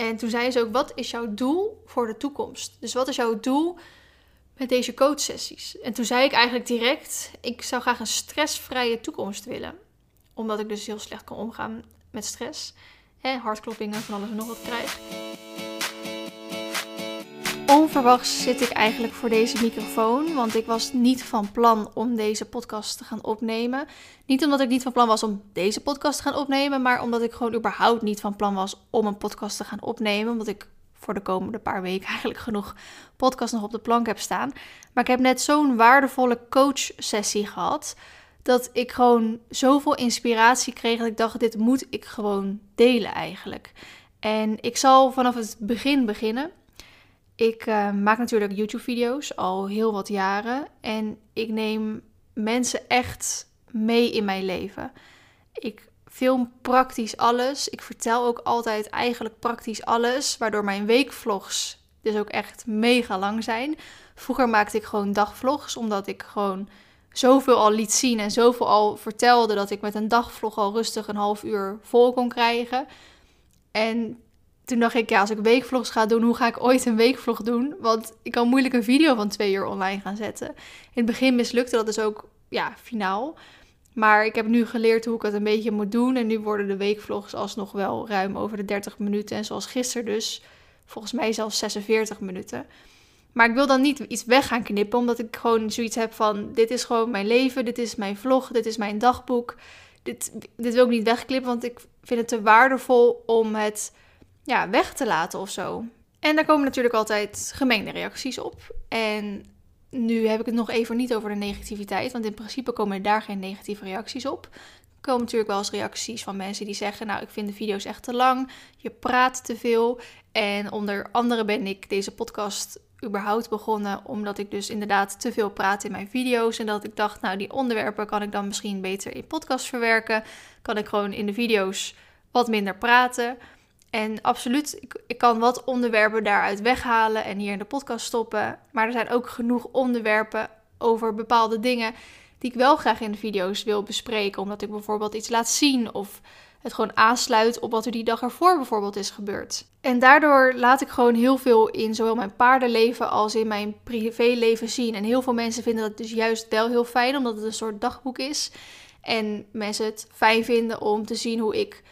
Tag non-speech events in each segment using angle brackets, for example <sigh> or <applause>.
En toen zei ze ook, wat is jouw doel voor de toekomst? Dus wat is jouw doel met deze coachsessies? En toen zei ik eigenlijk direct, ik zou graag een stressvrije toekomst willen. Omdat ik dus heel slecht kan omgaan met stress. Hè, hartkloppingen, van alles en nog wat krijg. Onverwachts zit ik eigenlijk voor deze microfoon, want ik was niet van plan om deze podcast te gaan opnemen. Niet omdat ik niet van plan was om deze podcast te gaan opnemen, maar omdat ik gewoon überhaupt niet van plan was om een podcast te gaan opnemen. Omdat ik voor de komende paar weken <laughs> eigenlijk genoeg podcast nog op de plank heb staan. Maar ik heb net zo'n waardevolle coach-sessie gehad. Dat ik gewoon zoveel inspiratie kreeg dat ik dacht: dit moet ik gewoon delen eigenlijk. En ik zal vanaf het begin beginnen. Ik uh, maak natuurlijk YouTube-video's al heel wat jaren. En ik neem mensen echt mee in mijn leven. Ik film praktisch alles. Ik vertel ook altijd eigenlijk praktisch alles. Waardoor mijn weekvlogs dus ook echt mega lang zijn. Vroeger maakte ik gewoon dagvlogs. Omdat ik gewoon zoveel al liet zien en zoveel al vertelde. Dat ik met een dagvlog al rustig een half uur vol kon krijgen. En toen dacht ik, ja, als ik weekvlogs ga doen, hoe ga ik ooit een weekvlog doen? Want ik kan moeilijk een video van twee uur online gaan zetten. In het begin mislukte dat dus ook, ja, finaal. Maar ik heb nu geleerd hoe ik het een beetje moet doen. En nu worden de weekvlogs alsnog wel ruim over de 30 minuten. En zoals gisteren dus, volgens mij zelfs 46 minuten. Maar ik wil dan niet iets weg gaan knippen, omdat ik gewoon zoiets heb van: dit is gewoon mijn leven, dit is mijn vlog, dit is mijn dagboek. Dit, dit wil ik niet wegklippen, want ik vind het te waardevol om het ja, weg te laten of zo. En daar komen natuurlijk altijd gemengde reacties op. En nu heb ik het nog even niet over de negativiteit, want in principe komen daar geen negatieve reacties op. Er komen natuurlijk wel eens reacties van mensen die zeggen: Nou, ik vind de video's echt te lang, je praat te veel. En onder andere ben ik deze podcast überhaupt begonnen omdat ik dus inderdaad te veel praat in mijn video's. En dat ik dacht: Nou, die onderwerpen kan ik dan misschien beter in podcast verwerken. Kan ik gewoon in de video's wat minder praten. En absoluut, ik, ik, kan wat onderwerpen daaruit weghalen en hier in de podcast stoppen. Maar er zijn ook genoeg onderwerpen over bepaalde dingen die ik wel graag in de video's wil bespreken. Omdat ik bijvoorbeeld iets laat zien of het gewoon aansluit op wat er die dag ervoor bijvoorbeeld is gebeurd. En daardoor laat ik gewoon heel veel in zowel mijn paardenleven als in mijn privéleven zien. En heel veel mensen vinden dat dus juist wel heel fijn, omdat het een soort dagboek is. En mensen het fijn vinden om te zien hoe ik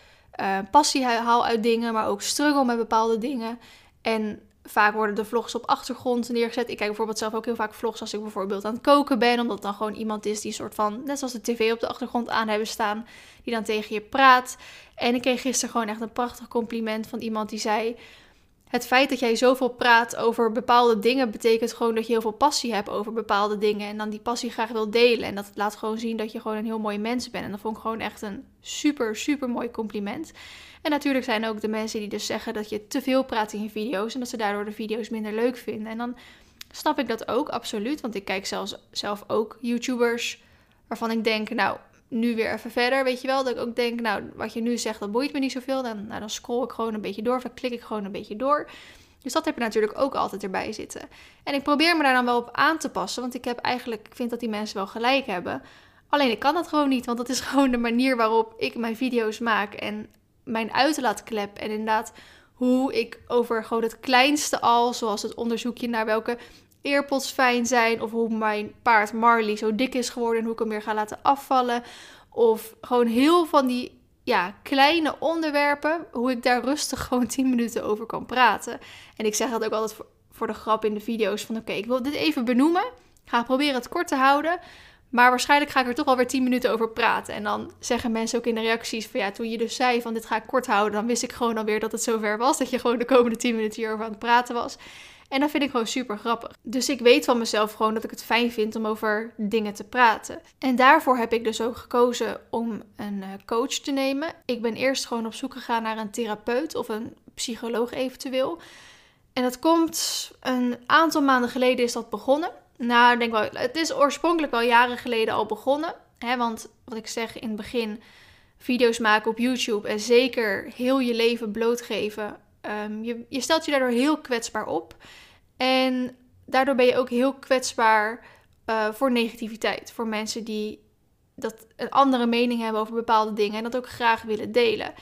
uh, passie haal uit dingen, maar ook struggle met bepaalde dingen. En vaak worden de vlogs op achtergrond neergezet. Ik kijk bijvoorbeeld zelf ook heel vaak vlogs als ik bijvoorbeeld aan het koken ben. Omdat dan gewoon iemand is die soort van, net zoals de tv op de achtergrond aan hebben staan, die dan tegen je praat. En ik kreeg gisteren gewoon echt een prachtig compliment van iemand die zei het feit dat jij zoveel praat over bepaalde dingen betekent gewoon dat je heel veel passie hebt over bepaalde dingen. En dan die passie graag wil delen. En dat laat gewoon zien dat je gewoon een heel mooi mens bent. En dat vond ik gewoon echt een super, super mooi compliment. En natuurlijk zijn er ook de mensen die dus zeggen dat je te veel praat in je video's. En dat ze daardoor de video's minder leuk vinden. En dan snap ik dat ook, absoluut. Want ik kijk zelfs, zelf ook YouTubers waarvan ik denk, nou, nu weer even verder, weet je wel. Dat ik ook denk, nou, wat je nu zegt, dat boeit me niet zoveel. Dan, nou, dan scroll ik gewoon een beetje door, of dan klik ik gewoon een beetje door. Dus dat heb je natuurlijk ook altijd erbij zitten. En ik probeer me daar dan wel op aan te passen, want ik heb eigenlijk, ik vind dat die mensen wel gelijk hebben. Alleen ik kan dat gewoon niet, want dat is <laughs> gewoon de manier waarop ik mijn video's maak en mijn uitlaatklep. En inderdaad, hoe ik over gewoon het kleinste al, zoals het onderzoekje naar welke earpods fijn zijn. Of hoe mijn paard Marley zo dik is geworden en hoe ik hem weer ga laten afvallen. Of gewoon heel van die ja, kleine onderwerpen. Hoe ik daar rustig <laughs> gewoon 10 minuten over kan praten. En ik zeg dat ook altijd voor, de grap in de video's. Van oké, ik wil dit even benoemen. Ik ga proberen het kort te houden. Maar waarschijnlijk ga ik er toch alweer 10 minuten over praten. En dan zeggen mensen ook in de reacties van ja, toen je dus zei van dit ga ik kort houden, dan wist ik gewoon alweer dat het zover was. Dat je gewoon de komende 10 minuten hierover aan het praten was. En dat vind ik gewoon super grappig. Dus ik weet van mezelf gewoon dat ik het fijn vind om over dingen te praten. En daarvoor heb ik dus ook gekozen om een eh, coach te nemen. Ik ben eerst gewoon op zoek gegaan naar een therapeut of een psycholoog eventueel. En dat komt een aantal maanden geleden is dat begonnen. Nou, ik denk wel, het is oorspronkelijk wel jaren geleden al begonnen. Hè, want wat ik zeg in het begin, video's maken op YouTube en zeker heel je leven blootgeven Ehm, je, je stelt je daardoor heel kwetsbaar op. En daardoor ben je ook heel kwetsbaar uh, voor negativiteit. Voor mensen die dat een andere mening hebben over bepaalde dingen en dat ook graag willen delen.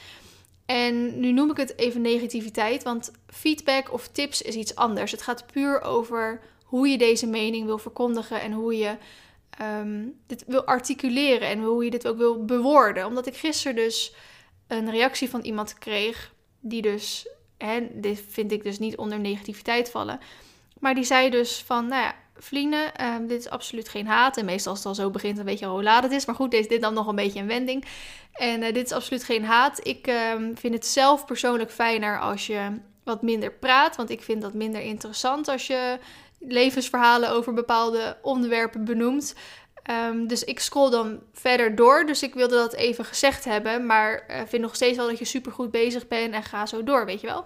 En nu noem ik het even negativiteit, want feedback of tips is iets anders. Het gaat puur over hoe je deze mening wil verkondigen en hoe je um, dit wil articuleren en hoe je dit ook wil bewoorden. Omdat ik gisteren dus een reactie van iemand kreeg, die dus, hè, dit vind ik dus niet onder negativiteit vallen, maar die zei dus van, nou ja, vrienden, um, dit is absoluut geen haat. En meestal als het al zo begint, dan weet je hoe laat het is. Maar goed, deze, dit dan nog een beetje een wending. En uh, dit is absoluut geen haat. Ik um, vind het zelf persoonlijk fijner als je wat minder praat. Want ik vind dat minder interessant als je levensverhalen over bepaalde onderwerpen benoemt. Um, dus ik scroll dan verder door. Dus ik wilde dat even gezegd hebben. Maar uh, vind nog steeds wel dat je supergoed bezig bent en ga zo door, weet je wel.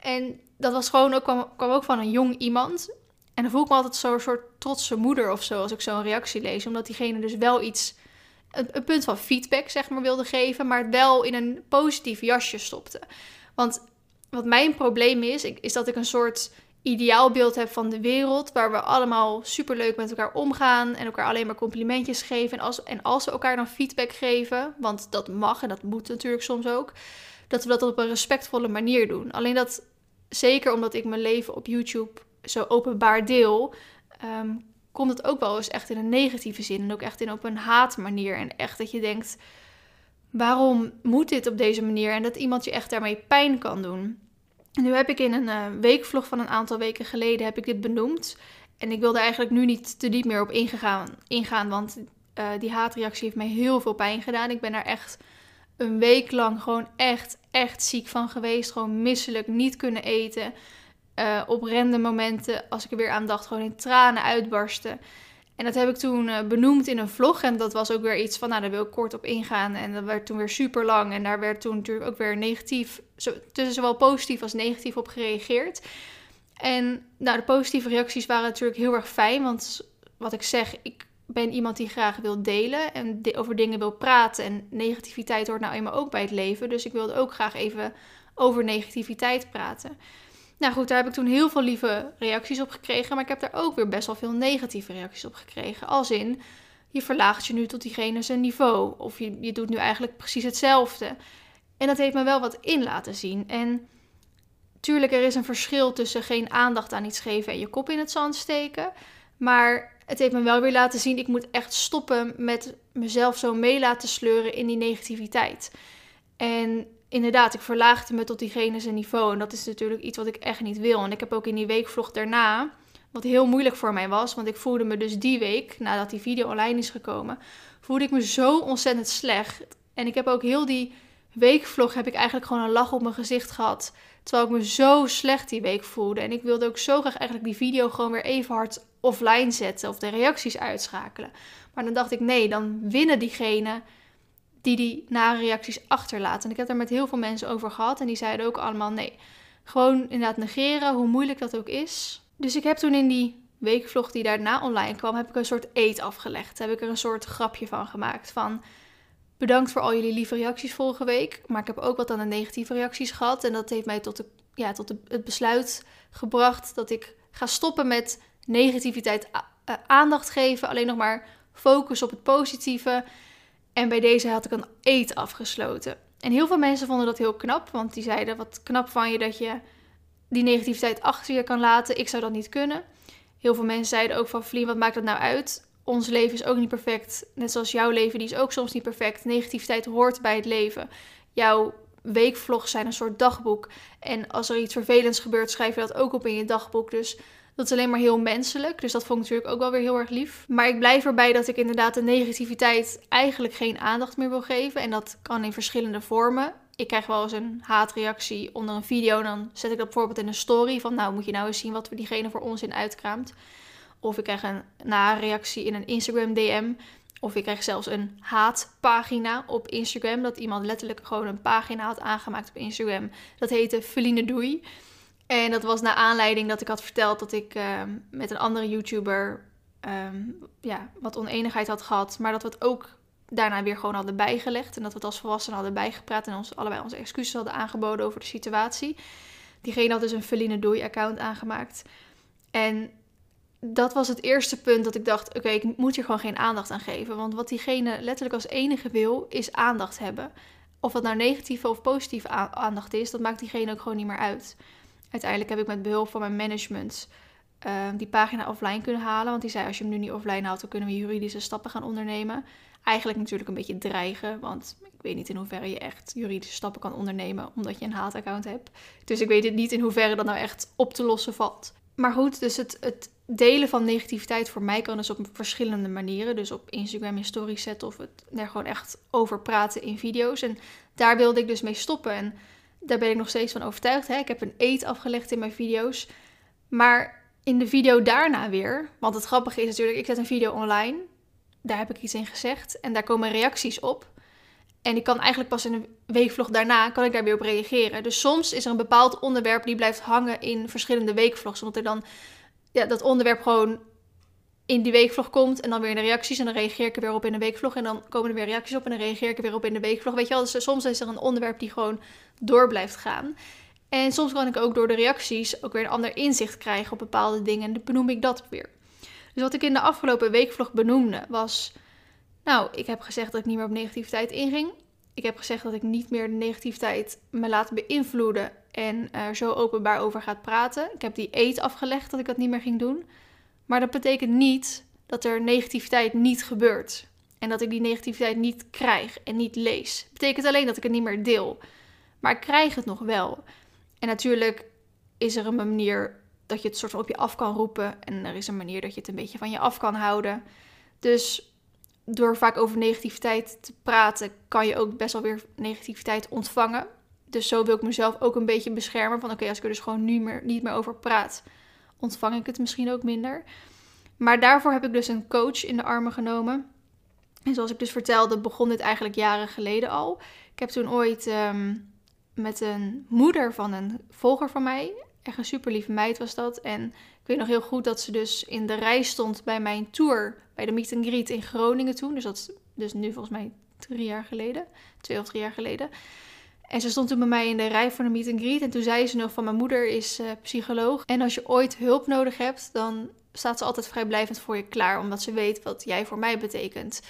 En dat was gewoon ook, kwam, kwam ook van een jong iemand. En dan voel ik me altijd zo'n soort trotse moeder of zo als ik zo'n reactie lees. Omdat diegene dus wel iets, een, een, punt van feedback zeg maar wilde geven, maar het wel in een positief jasje stopte. Want wat mijn probleem is, is dat ik een soort ideaalbeeld heb van de wereld. Waar we allemaal superleuk met elkaar omgaan en elkaar alleen maar complimentjes geven. En als, en als we elkaar dan feedback geven, want dat mag en dat moet natuurlijk soms ook. Dat we dat op een respectvolle manier doen. Alleen dat, zeker omdat ik mijn leven op YouTube zo openbaar deel, um, komt het ook wel eens echt in een negatieve zin. En ook echt in op een haatmanier. En echt dat je denkt, waarom moet dit op deze manier? En dat iemand je echt daarmee pijn kan doen. Nu heb ik in een uh, weekvlog van een aantal weken geleden heb ik dit benoemd. En ik wil er eigenlijk nu niet te diep meer op ingegaan, ingaan, want uh, die haatreactie heeft mij heel veel pijn gedaan. Ik ben daar echt een week lang gewoon echt, echt ziek van geweest. Gewoon misselijk, niet kunnen eten. Uh, op random momenten, als ik er weer aan dacht, gewoon in tranen uitbarsten. En dat heb ik toen uh, benoemd in een vlog. En dat was ook weer iets van, nou, daar wil ik kort op ingaan. En dat werd toen weer super lang. En daar werd toen natuurlijk ook weer negatief, tussen zowel positief als negatief op gereageerd. En nou, de positieve reacties waren natuurlijk heel erg fijn. Want wat ik zeg, ik ben iemand die graag wil delen en over dingen wil praten. En negativiteit hoort nou eenmaal ook bij het leven. Dus ik wilde ook graag even over negativiteit praten. Nou goed, daar heb ik toen heel veel lieve reacties op gekregen. Maar ik heb daar ook weer best wel veel negatieve reacties op gekregen. Als in, je verlaagt je nu tot diegene zijn niveau. Of je, je doet nu eigenlijk precies hetzelfde. En dat heeft me wel wat in laten zien. En tuurlijk, er is een verschil tussen geen aandacht aan iets geven en je kop in het zand steken. Maar het heeft me wel weer laten zien, ik moet echt stoppen met mezelf zo mee laten sleuren in die negativiteit. En inderdaad, ik verlaagde me tot diegene zijn niveau. En dat is natuurlijk iets wat ik echt niet wil. En ik heb ook in die weekvlog daarna, wat heel moeilijk voor mij was, want ik voelde me dus die week, nadat die video online is gekomen, voelde ik me zo ontzettend slecht. En ik heb ook heel die weekvlog, heb ik eigenlijk gewoon een lach op mijn gezicht gehad. Terwijl ik me zo slecht die week voelde. En ik wilde ook zo graag eigenlijk die video gewoon weer even hard offline zetten of de reacties uitschakelen. Maar dan dacht ik, nee, dan winnen diegenen die die nare reacties achterlaten. En ik heb daar met heel veel mensen over gehad en die zeiden ook allemaal nee. Gewoon inderdaad negeren, hoe moeilijk dat ook is. Dus ik heb toen in die weekvlog die daarna online kwam, heb ik een soort eet afgelegd. Heb ik er een soort grapje van gemaakt van... Bedankt voor al jullie lieve reacties vorige week. Maar ik heb ook wat aan de negatieve reacties gehad. En dat heeft mij tot, de, ja, tot het besluit gebracht dat ik ga stoppen met negativiteit uh, aandacht geven. Alleen nog maar focus op het positieve. En bij deze had ik een eet afgesloten. En heel veel mensen vonden dat heel knap, want die zeiden: Wat knap van je dat je die negativiteit achter je kan laten. Ik zou dat niet kunnen. Heel veel mensen zeiden ook van Vlien, wat maakt dat nou uit? Ons leven is ook niet perfect. Net zoals jouw leven, die is ook soms niet perfect. Negativiteit hoort bij het leven. Jouw weekvlogs zijn een soort dagboek. En als er iets vervelends gebeurt, schrijf je dat ook op in je dagboek. Dus dat is alleen maar heel menselijk. Dus dat vond ik natuurlijk ook wel weer heel erg lief. Maar ik blijf erbij dat ik inderdaad de negativiteit eigenlijk geen aandacht meer wil geven. En dat kan in verschillende vormen. Ik krijg wel eens een haatreactie onder een video. Dan zet ik dat bijvoorbeeld in een story. Van nou moet je nou eens zien wat we diegene voor onzin uitkraamt. Of ik krijg een na-reactie in een Instagram DM. Of ik krijg zelfs een haatpagina op Instagram. Dat iemand letterlijk gewoon een pagina had aangemaakt op Instagram. Dat heette Feline Doei. En dat was naar aanleiding dat ik had verteld dat ik uh, met een andere YouTuber um, ja, wat oneenigheid had gehad. Maar dat we het ook daarna weer gewoon hadden bijgelegd. En dat we het als volwassenen hadden bijgepraat en ons allebei onze excuses hadden aangeboden over de situatie. Diegene had dus een Feline Doei-account aangemaakt. En dat was het eerste punt dat ik dacht: oké, ik moet hier gewoon geen aandacht aan geven. Want wat diegene letterlijk als enige wil, is aandacht hebben. of het nou negatieve of positieve aandacht is, dat maakt diegene ook gewoon niet meer uit. Uiteindelijk heb ik met behulp van mijn management Ehm, die pagina offline kunnen halen. Want die zei, als je hem nu niet offline haalt, dan kunnen we juridische stappen gaan ondernemen. Eigenlijk natuurlijk een beetje dreigen, want ik weet niet in hoeverre je echt juridische stappen kan ondernemen, omdat je een haataccount hebt. Dus ik weet niet in hoeverre dat nou echt op te lossen valt. Maar goed, dus het, delen van negativiteit voor mij kan dus op verschillende manieren. Dus op Instagram in stories zetten of het er gewoon echt over praten in video's. En daar wilde ik dus mee stoppen. En daar ben ik nog steeds van overtuigd. Hè? Ik heb een eet afgelegd in mijn video's. Maar in de video daarna weer, want het grappige is natuurlijk, ik zet een video online, daar heb ik iets in gezegd en daar komen reacties op. En ik kan eigenlijk pas in een weekvlog daarna, kan ik daar weer op reageren. Dus soms is er een bepaald onderwerp die blijft hangen in verschillende weekvlogs. Omdat er dan ja, dat onderwerp gewoon in die weekvlog komt en dan weer in de reacties. En dan reageer ik er weer op in de weekvlog. En dan komen er weer reacties op en dan reageer ik er weer op in de weekvlog. Weet je wel, dus soms is er een onderwerp die gewoon door blijft gaan. En soms kan ik ook door de reacties ook weer een ander inzicht krijgen op bepaalde dingen. En dan benoem ik dat weer. Dus wat ik in de afgelopen weekvlog benoemde was... Nou, ik heb gezegd dat ik niet meer op negativiteit inging. Ik heb gezegd dat ik niet meer de negativiteit me laat beïnvloeden en er zo openbaar over gaat praten. Ik heb die eet afgelegd dat ik dat niet meer ging doen. Maar dat betekent niet dat er negativiteit niet gebeurt. En dat ik die negativiteit niet krijg en niet lees. Het betekent alleen dat ik het niet meer deel. Maar ik krijg het nog wel. En natuurlijk is er een manier dat je het soort van op je af kan roepen. En er is een manier dat je het een beetje van je af kan houden. Dus door vaak over negativiteit te praten, kan je ook best wel weer negativiteit ontvangen. Dus zo wil ik mezelf ook een beetje beschermen. Van oké, als ik er dus gewoon nu meer, niet meer over praat, ontvang ik het misschien ook minder. Maar daarvoor heb ik dus een coach in de armen genomen. En zoals ik dus vertelde, begon dit eigenlijk jaren geleden al. Ik heb toen ooit ehm, met een moeder van een volger van mij. Echt een super lieve meid was dat. En ik weet nog heel goed dat ze dus in de rij stond bij mijn tour. Bij de meet and greet in Groningen toen. Dus dat is dus nu volgens mij drie jaar geleden. Twee of drie jaar geleden. En ze stond toen bij mij in de rij voor de meet and greet. En toen zei ze nog van mijn moeder is uh, psycholoog. En als je ooit hulp nodig hebt, dan staat ze altijd vrijblijvend voor je klaar. Omdat ze weet wat jij voor mij betekent.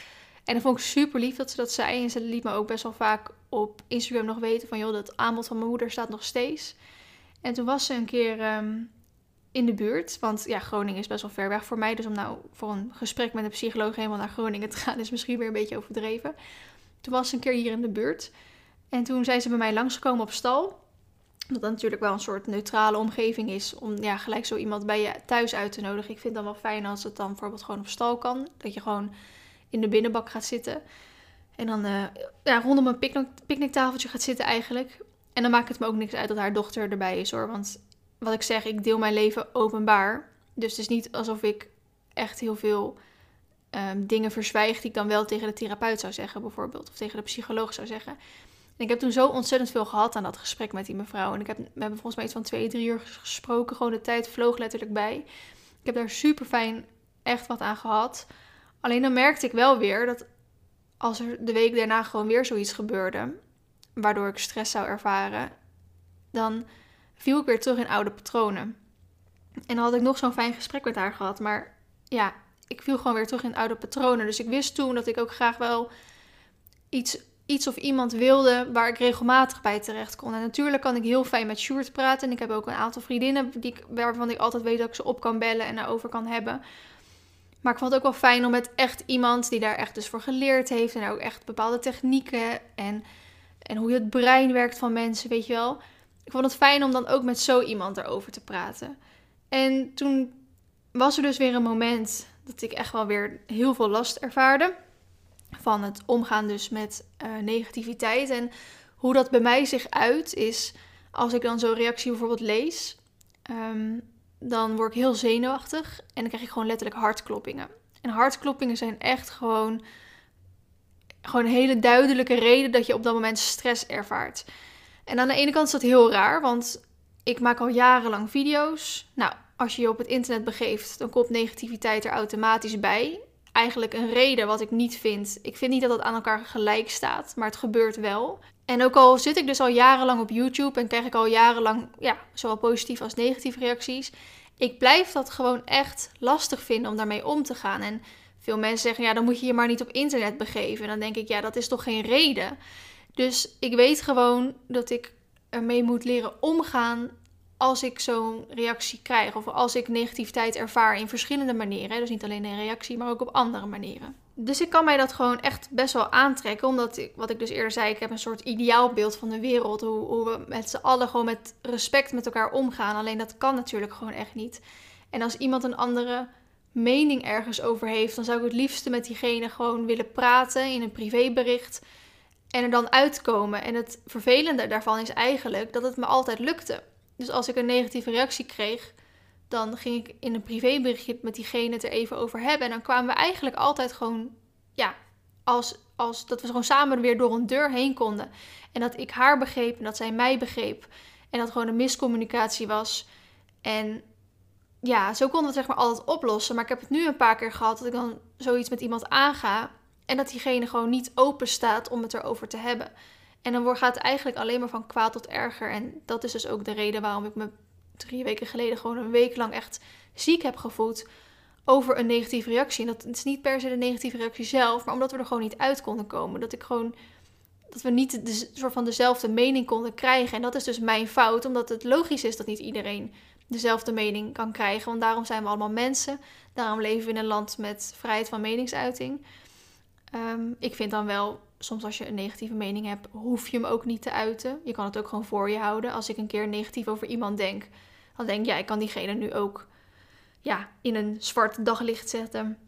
En dat vond ik super lief dat ze dat zei. En ze liet me ook best wel vaak op Instagram nog weten van... joh, dat aanbod van mijn moeder staat nog steeds. En toen was ze een keer ehm, in de buurt. Want ja, Groningen is best wel ver weg voor mij. Dus om nou voor een gesprek met een psycholoog helemaal naar Groningen te gaan... is misschien weer een beetje overdreven. Toen was ze een keer hier in de buurt. En toen zijn ze bij mij langsgekomen op stal. Dat dan natuurlijk wel een soort neutrale omgeving is om ja, gelijk zo iemand bij je thuis uit te nodigen. Ik vind het dan wel fijn als het dan bijvoorbeeld gewoon op stal kan. Dat je gewoon in de binnenbak gaat zitten. En dan uh, ja, rondom een picknick, picknicktafeltje gaat zitten eigenlijk. En dan maakt het me ook niks uit dat haar dochter erbij is hoor. Want wat ik zeg, ik deel mijn leven openbaar. Dus het is niet alsof ik echt heel veel um, dingen verzwijg die ik dan wel tegen de therapeut zou zeggen bijvoorbeeld. Of tegen de psycholoog zou zeggen. En ik heb toen zo ontzettend veel gehad aan dat gesprek met die mevrouw. En ik heb, we hebben volgens mij iets van twee, drie uur gesproken. Gewoon de tijd vloog letterlijk bij. Ik heb daar super fijn echt wat aan gehad. Alleen dan merkte ik wel weer dat als er de week daarna gewoon weer zoiets gebeurde, waardoor ik stress zou ervaren, dan viel ik weer terug in oude patronen. En dan had ik nog zo'n fijn gesprek met haar gehad, maar ja, ik viel gewoon weer terug in oude patronen. Dus ik wist toen dat ik ook graag wel iets, iets of iemand wilde waar ik regelmatig bij terecht kon. En natuurlijk kan ik heel fijn met Sjoerd praten. En ik heb ook een aantal vriendinnen die, waarvan ik altijd weet dat ik ze op kan bellen en daarover kan hebben. Maar ik vond het ook wel fijn om met echt iemand die daar echt dus voor geleerd heeft. En ook echt bepaalde technieken en, en hoe het brein werkt van mensen, weet je wel. Ik vond het fijn om dan ook met zo iemand erover te praten. En toen was er dus weer een moment dat ik echt wel weer heel veel last ervaarde. Van het omgaan dus met uh, negativiteit. En hoe dat bij mij zich uit is als ik dan zo'n reactie bijvoorbeeld lees. Um, dan word ik heel zenuwachtig en dan krijg ik gewoon letterlijk hartkloppingen. En hartkloppingen zijn echt gewoon, gewoon een hele duidelijke reden dat je op dat moment stress ervaart. En aan de ene kant is dat heel raar, want ik maak al jarenlang video's. Nou, als je je op het internet begeeft, dan komt negativiteit er automatisch bij. Eigenlijk een reden wat ik niet vind. Ik vind niet dat het aan elkaar gelijk staat, maar het gebeurt wel. En ook al zit ik dus al jarenlang op YouTube en krijg ik al jarenlang ja, zowel positieve als negatieve reacties. Ik blijf dat gewoon echt lastig vinden om daarmee om te gaan. En veel mensen zeggen, ja, dan moet je je maar niet op internet begeven. En dan denk ik, ja, dat is toch geen reden? Dus ik weet gewoon dat ik ermee moet leren omgaan als ik zo'n reactie krijg. Of als ik negativiteit ervaar in verschillende manieren. Dus niet alleen een reactie, maar ook op andere manieren. Dus ik kan mij dat gewoon echt best wel aantrekken. Omdat ik, wat ik dus eerder zei, ik heb een soort ideaalbeeld van de wereld. Hoe, hoe we met z'n allen gewoon met respect met elkaar omgaan. Alleen dat kan natuurlijk gewoon echt niet. En als iemand een andere mening ergens over heeft, dan zou ik het liefste met diegene gewoon willen praten in een privébericht. En er dan uitkomen. En het vervelende daarvan is eigenlijk dat het me altijd lukte. Dus als ik een negatieve reactie kreeg, dan ging ik in een privéberichtje met diegene het er even over hebben. En dan kwamen we eigenlijk altijd gewoon, ja, als, als dat we gewoon samen weer door een deur heen konden. En dat ik haar begreep en dat zij mij begreep. En dat gewoon een miscommunicatie was. En ja, zo konden we het zeg maar altijd oplossen. Maar ik heb het nu een paar keer gehad dat ik dan zoiets met iemand aanga. En dat diegene gewoon niet open staat om het erover te hebben. En dan gaat het eigenlijk alleen maar van kwaad tot erger. En dat is dus ook de reden waarom ik me drie weken geleden gewoon een week lang echt ziek heb gevoeld over een negatieve reactie. En dat is niet per se de negatieve reactie zelf, maar omdat we er gewoon niet uit konden komen. Dat ik gewoon dat we niet de, soort van dezelfde mening konden krijgen. En dat is dus mijn fout, omdat het logisch is dat niet iedereen dezelfde mening kan krijgen. Want daarom zijn we allemaal mensen. Daarom leven we in een land met vrijheid van meningsuiting. Ehm, ik vind dan wel, soms als je een negatieve mening hebt, hoef je hem ook niet te uiten. Je kan het ook gewoon voor je houden. Als ik een keer negatief over iemand denk, dan denk ik, ja, ik kan diegene nu ook ja, in een zwart daglicht zetten.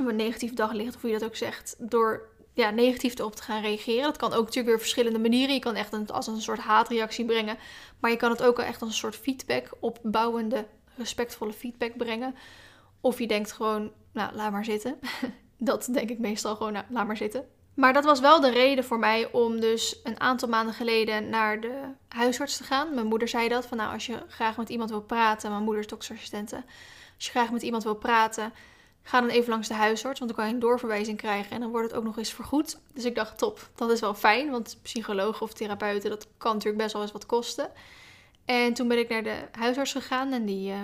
Of een negatief daglicht, of hoe je dat ook zegt. Door ja, negatief erop te gaan reageren. Dat kan ook natuurlijk weer verschillende manieren. Je kan echt een, als een soort haatreactie brengen. Maar je kan het ook echt als een soort feedback, opbouwende, respectvolle feedback brengen. Of je denkt gewoon, nou, laat maar zitten. <laughs> dat denk ik meestal gewoon, nou, laat maar zitten. Maar dat was wel de reden voor mij om dus een aantal maanden geleden naar de huisarts te gaan. Mijn moeder zei dat, van nou, als je graag met iemand wil praten, mijn moeder is doktersassistente. Als je graag met iemand wil praten, ga dan even langs de huisarts, want dan kan je een doorverwijzing krijgen en dan wordt het ook nog eens vergoed. Dus ik dacht, top, dat is wel fijn, want psychologen of therapeuten, dat kan natuurlijk best wel eens wat kosten. En toen ben ik naar de huisarts gegaan en die, uh,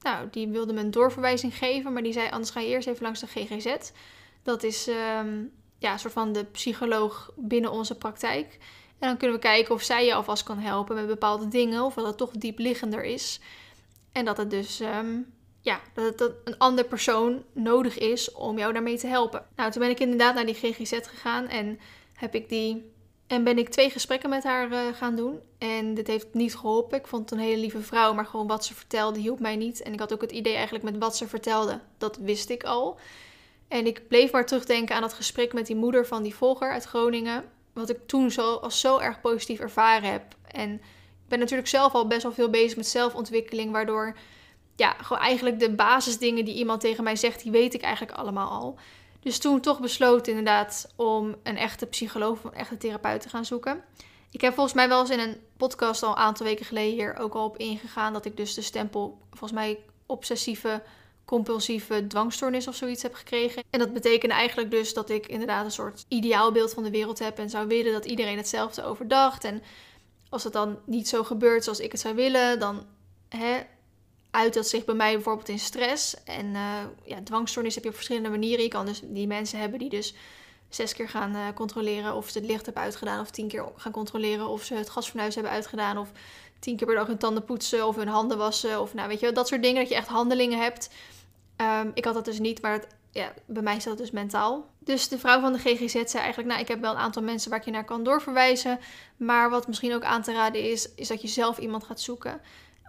nou, die wilde me een doorverwijzing geven, maar die zei, anders ga je eerst even langs de GGZ. Dat is ehm, ja, soort van de psycholoog binnen onze praktijk. En dan kunnen we kijken of zij je alvast kan helpen met bepaalde dingen, of dat het toch diepliggender is. En dat het dus ehm, ja, dat het een ander persoon nodig is om jou daarmee te helpen. Nou, toen ben ik inderdaad naar die GGZ gegaan en heb ik die. En ben ik twee gesprekken met haar uh, gaan doen. En dit heeft niet geholpen. Ik vond het een hele lieve vrouw, maar gewoon wat ze vertelde hielp mij niet. En ik had ook het idee eigenlijk met wat ze vertelde, dat wist ik al. En ik bleef maar terugdenken aan dat gesprek met die moeder van die volger uit Groningen. Wat ik toen zo, als zo erg positief ervaren heb. En ik ben natuurlijk zelf al best wel veel bezig met zelfontwikkeling, waardoor ja, gewoon eigenlijk de basisdingen die iemand tegen mij zegt, die weet ik eigenlijk allemaal al. Dus toen toch besloten inderdaad om een echte psycholoog of een echte therapeut te gaan zoeken. Ik heb volgens mij wel eens in een podcast al een aantal weken geleden hier ook al op ingegaan dat ik dus de stempel, volgens mij obsessieve compulsieve dwangstoornis of zoiets heb gekregen. En dat betekende eigenlijk dus dat ik inderdaad een soort ideaalbeeld van de wereld heb en zou willen dat iedereen hetzelfde overdacht. En als het dan niet zo gebeurt zoals ik het zou willen, dan hè, uit dat zich bij mij bijvoorbeeld in stress. En uh, ja, dwangstoornis heb je op verschillende manieren. Je kan dus die mensen hebben die dus zes keer gaan uh, controleren of ze het licht hebben uitgedaan, of tien keer gaan controleren of ze het gasfornuis hebben uitgedaan, of tien keer per dag hun tanden poetsen of hun handen wassen, of nou weet je, dat soort dingen dat je echt handelingen hebt. Um, ik had dat dus niet, maar het, ja, bij mij is dat dus mentaal. Dus de vrouw van de GGZ zei eigenlijk, nou ik heb wel een aantal mensen waar ik je naar kan doorverwijzen, maar wat misschien ook aan te raden is, is dat je zelf iemand gaat zoeken.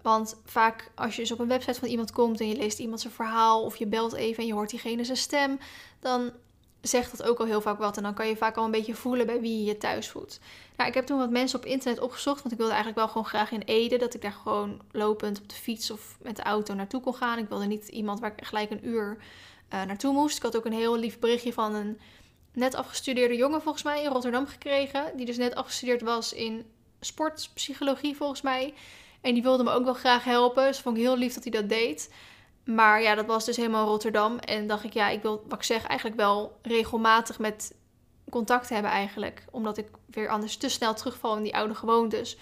Want vaak als je dus op een website van iemand komt en je leest iemand zijn verhaal of je belt even en je hoort diegene zijn stem, dan zegt dat ook al heel vaak wat. En dan kan je vaak al een beetje voelen bij wie je je thuis voelt. Nou, ik heb toen wat mensen op internet opgezocht, want ik wilde eigenlijk wel gewoon graag in Ede, dat ik daar gewoon lopend op de fiets of met de auto naartoe kon gaan. Ik wilde niet iemand waar ik gelijk een uur uh, naartoe moest. Ik had ook een heel lief berichtje van een net afgestudeerde jongen volgens mij in Rotterdam gekregen, die dus net afgestudeerd was in sportpsychologie volgens mij. En die wilde me ook wel graag helpen. Dus vond ik heel lief dat hij dat deed. Maar ja, dat was dus helemaal Rotterdam. En dacht ik, ja, ik wil, wat ik zeg, eigenlijk wel regelmatig met contact hebben eigenlijk. Omdat ik weer anders te snel terugval in die oude gewoontes.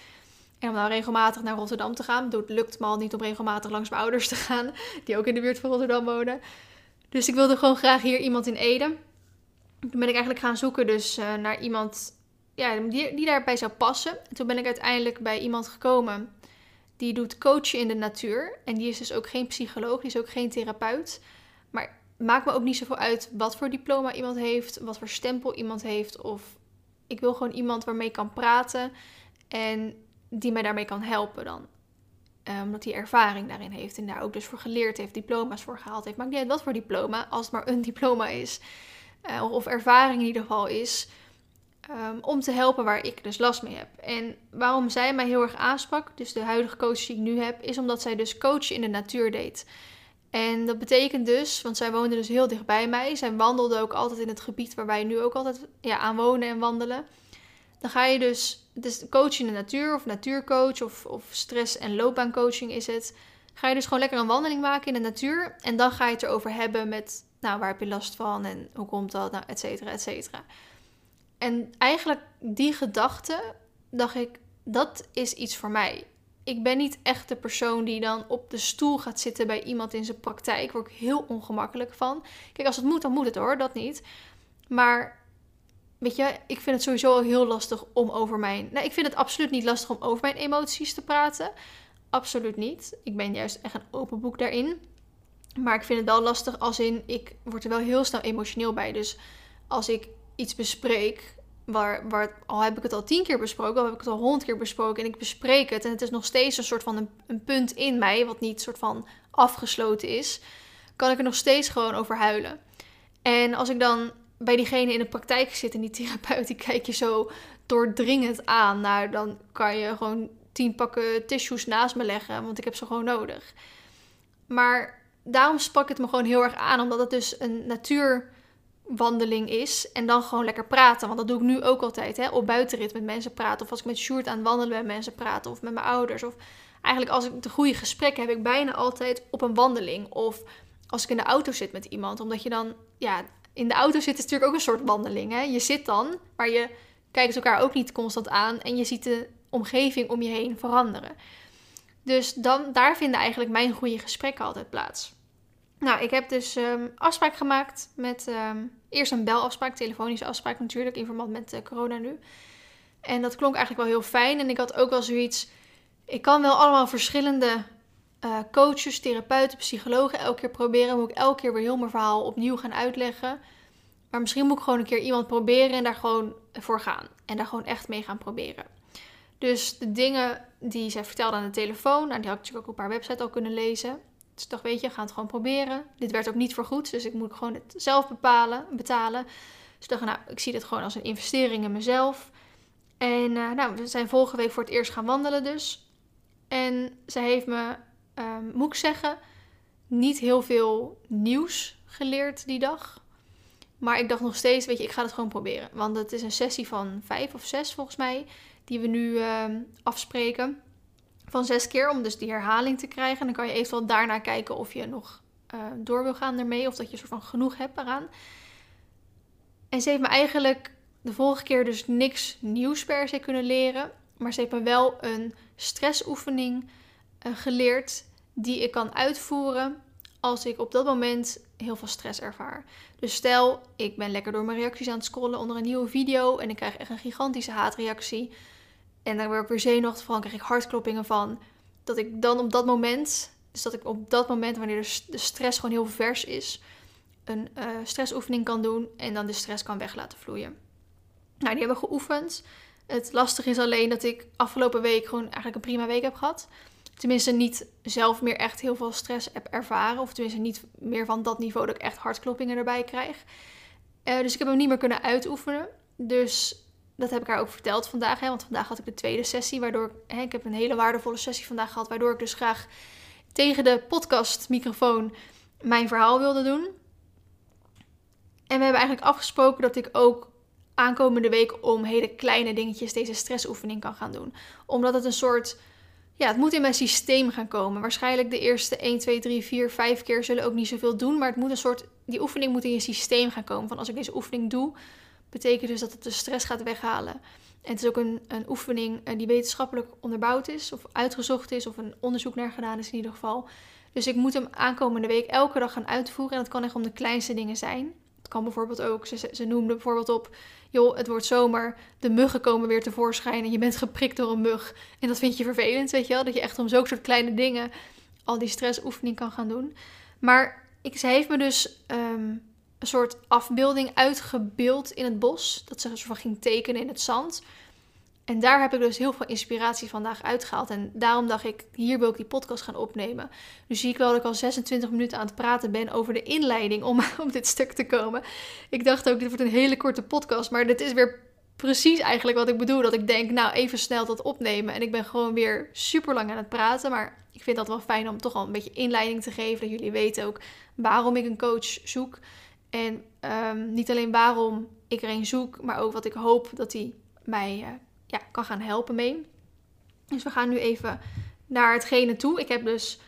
En om nou regelmatig naar Rotterdam te gaan. Het lukt me al niet om regelmatig langs mijn ouders te gaan. <laughs> Die ook in de buurt van Rotterdam wonen. Dus ik wilde gewoon graag hier iemand in Ede. Toen ben ik eigenlijk gaan zoeken dus uh, naar iemand ja, die, die daarbij zou passen. En toen ben ik uiteindelijk bij iemand gekomen die doet coachen in de natuur. En die is dus ook geen psycholoog, die is ook geen therapeut. Maar maakt me ook niet zoveel uit wat voor diploma iemand heeft, wat voor stempel iemand heeft. Of ik wil gewoon iemand waarmee ik kan praten en die mij daarmee kan helpen dan. Um, omdat hij ervaring daarin heeft en daar ook dus voor geleerd heeft, diploma's voor gehaald heeft. Maakt niet uit wat voor diploma, als het maar een <laughs> diploma is. Uh, of ervaring in ieder geval is. Um, om te helpen waar ik dus last mee heb. En waarom zij mij heel erg aansprak, dus de huidige coach die ik nu heb, is omdat zij dus coachen in de natuur deed. En dat betekent dus, want zij woonde dus heel dicht bij mij. Zij wandelde ook altijd in het gebied waar wij nu ook altijd ja, aan wonen en wandelen. Dan ga je dus, dus coach in de natuur of natuurcoach of, of stress- en loopbaancoaching is het. Ga je dus gewoon lekker een wandeling maken in de natuur. En dan ga je het erover hebben met, nou, waar heb je last van en hoe komt dat, nou, et cetera, et cetera. En eigenlijk die gedachte, dacht ik, dat is iets voor mij. Ik ben niet echt de persoon die dan op de stoel gaat zitten bij iemand in zijn praktijk. Word ik heel ongemakkelijk van. Kijk, als het moet, dan moet het hoor, dat niet. Maar weet je, ik vind het sowieso heel lastig om over mijn. Nou, ik vind het absoluut niet lastig om over mijn emoties te praten. Absoluut niet. Ik ben juist echt een open boek daarin. Maar ik vind het wel lastig als in, ik word er wel heel snel emotioneel bij. Dus als ik iets bespreek, waar, waar al heb ik het al tien keer besproken, al heb ik het al honderd keer besproken en ik bespreek het en het is nog steeds een soort van een, een punt in mij, wat niet soort van afgesloten is, kan ik er nog steeds gewoon over huilen. En als ik dan bij diegene in de praktijk zit en die therapeut, die kijk je zo doordringend aan, nou dan kan je gewoon tien pakken tissues naast me leggen, want ik heb ze gewoon nodig. Maar daarom sprak het me gewoon heel erg aan, omdat het dus een natuur wandeling is. En dan gewoon lekker praten. Want dat doe ik nu ook altijd. Hè? Op buitenrit met mensen praten. Of als ik met Sjoerd aan het wandelen met mensen praten. Of met mijn ouders. Of eigenlijk als ik de goede gesprekken heb ik bijna altijd op een wandeling. Of als ik in de auto zit met iemand. Omdat je dan, ja, in de auto zit is natuurlijk ook een soort wandeling. Hè? Je zit dan, maar je kijkt elkaar ook niet constant aan. En je ziet de omgeving om je heen veranderen. Dus dan, daar vinden eigenlijk mijn goede gesprekken altijd plaats. Nou, ik heb dus um, afspraak gemaakt met ehm, eerst een belafspraak, telefonische afspraak natuurlijk, in verband met uh, corona nu. En dat klonk eigenlijk wel heel fijn. En ik had ook wel zoiets, ik kan wel allemaal verschillende uh, coaches, therapeuten, psychologen elke keer proberen. Moet ik elke keer weer heel mijn verhaal opnieuw gaan uitleggen. Maar misschien moet ik gewoon een keer iemand proberen en daar gewoon voor gaan. En daar gewoon echt mee gaan proberen. Dus de dingen die zij vertelde aan de telefoon, nou, die had ik natuurlijk ook op haar website al kunnen lezen. Dus ik dacht, weet je, ga het gewoon proberen. Dit werd ook niet vergoed, dus ik moet gewoon het zelf bepalen, betalen. Dus ik nou, ik zie dit gewoon als een investering in mezelf. En uh, nou, we zijn vorige week voor het eerst gaan wandelen dus. En ze heeft me, um, moet ik zeggen, niet heel veel nieuws geleerd die dag. Maar ik dacht nog steeds, weet je, ik ga het gewoon proberen. Want het is een sessie van vijf of zes volgens mij, die we nu uh, afspreken van zes keer om dus die herhaling te krijgen. En dan kan je eventueel daarna kijken of je nog uh, door wil gaan ermee of dat je soort van genoeg hebt eraan. En ze heeft me eigenlijk de vorige keer dus niks nieuws per se kunnen leren. Maar ze heeft me wel een stressoefening uh, geleerd die ik kan uitvoeren als ik op dat moment heel veel stress ervaar. Dus stel, ik ben lekker door mijn reacties aan het scrollen onder een nieuwe video en ik krijg echt een gigantische haatreactie en dan word ik weer zenuwachtig van, krijg ik hartkloppingen van. Dat ik dan op dat moment, dus dat ik op dat moment, wanneer de stress gewoon heel vers is, een uh, stressoefening kan doen en dan de stress kan weg laten vloeien. Nou, die hebben we geoefend. Het lastige is alleen dat ik afgelopen week gewoon eigenlijk een prima week heb gehad. Tenminste, niet zelf meer echt heel veel stress heb ervaren. Of tenminste, niet meer van dat niveau dat ik echt hartkloppingen erbij krijg. Uh, dus ik heb hem niet meer kunnen uitoefenen. Dus dat heb ik haar ook verteld vandaag. Hè, want vandaag had ik de tweede sessie. Waardoor hè, ik heb een hele waardevolle sessie vandaag gehad. Waardoor ik dus graag tegen de podcastmicrofoon mijn verhaal wilde doen. En we hebben eigenlijk afgesproken dat ik ook aankomende week om hele kleine dingetjes deze stressoefening kan gaan doen. Omdat het een soort. Ja, het moet in mijn systeem gaan komen. Waarschijnlijk de eerste 1, 2, 3, 4, 5 keer zullen ook niet zoveel doen. Maar het moet een soort. Die oefening moet in je systeem gaan komen. Van als ik deze oefening doe, betekent dus dat het de stress gaat weghalen. En het is ook een, een oefening eh, die wetenschappelijk onderbouwd is, of uitgezocht is, of een onderzoek naar gedaan is in ieder geval. Dus ik moet hem aankomende week elke dag gaan uitvoeren. En dat kan echt om de kleinste dingen zijn. Het kan bijvoorbeeld ook, ze, ze noemde bijvoorbeeld op, joh, het wordt zomer, de muggen komen weer tevoorschijn en je bent geprikt door een mug. En dat vind je vervelend, weet je wel, dat je echt om zulke soort kleine dingen al die stressoefening kan gaan doen. Maar ik, ze heeft me dus ehm, een soort afbeelding uitgebeeld in het bos, dat ze van ging tekenen in het zand. En daar heb ik dus heel veel inspiratie vandaag uitgehaald. En daarom dacht ik, hier wil ik die podcast gaan opnemen. Nu zie ik wel dat ik al 26 minuten aan het praten ben over de inleiding om <laughs> op dit stuk te komen. Ik dacht ook, dit wordt een hele korte podcast. Maar dit is weer precies eigenlijk wat ik bedoel. Dat ik denk, nou even snel dat opnemen. En ik ben gewoon weer super lang aan het praten. Maar ik vind dat wel fijn om toch al een beetje inleiding te geven. Dat jullie weten ook waarom ik een coach zoek. En um, niet alleen waarom ik er een zoek, maar ook wat ik hoop dat hij mij... Uh, ja, kan gaan helpen mee. Dus we gaan nu even naar hetgene toe. Ik heb dus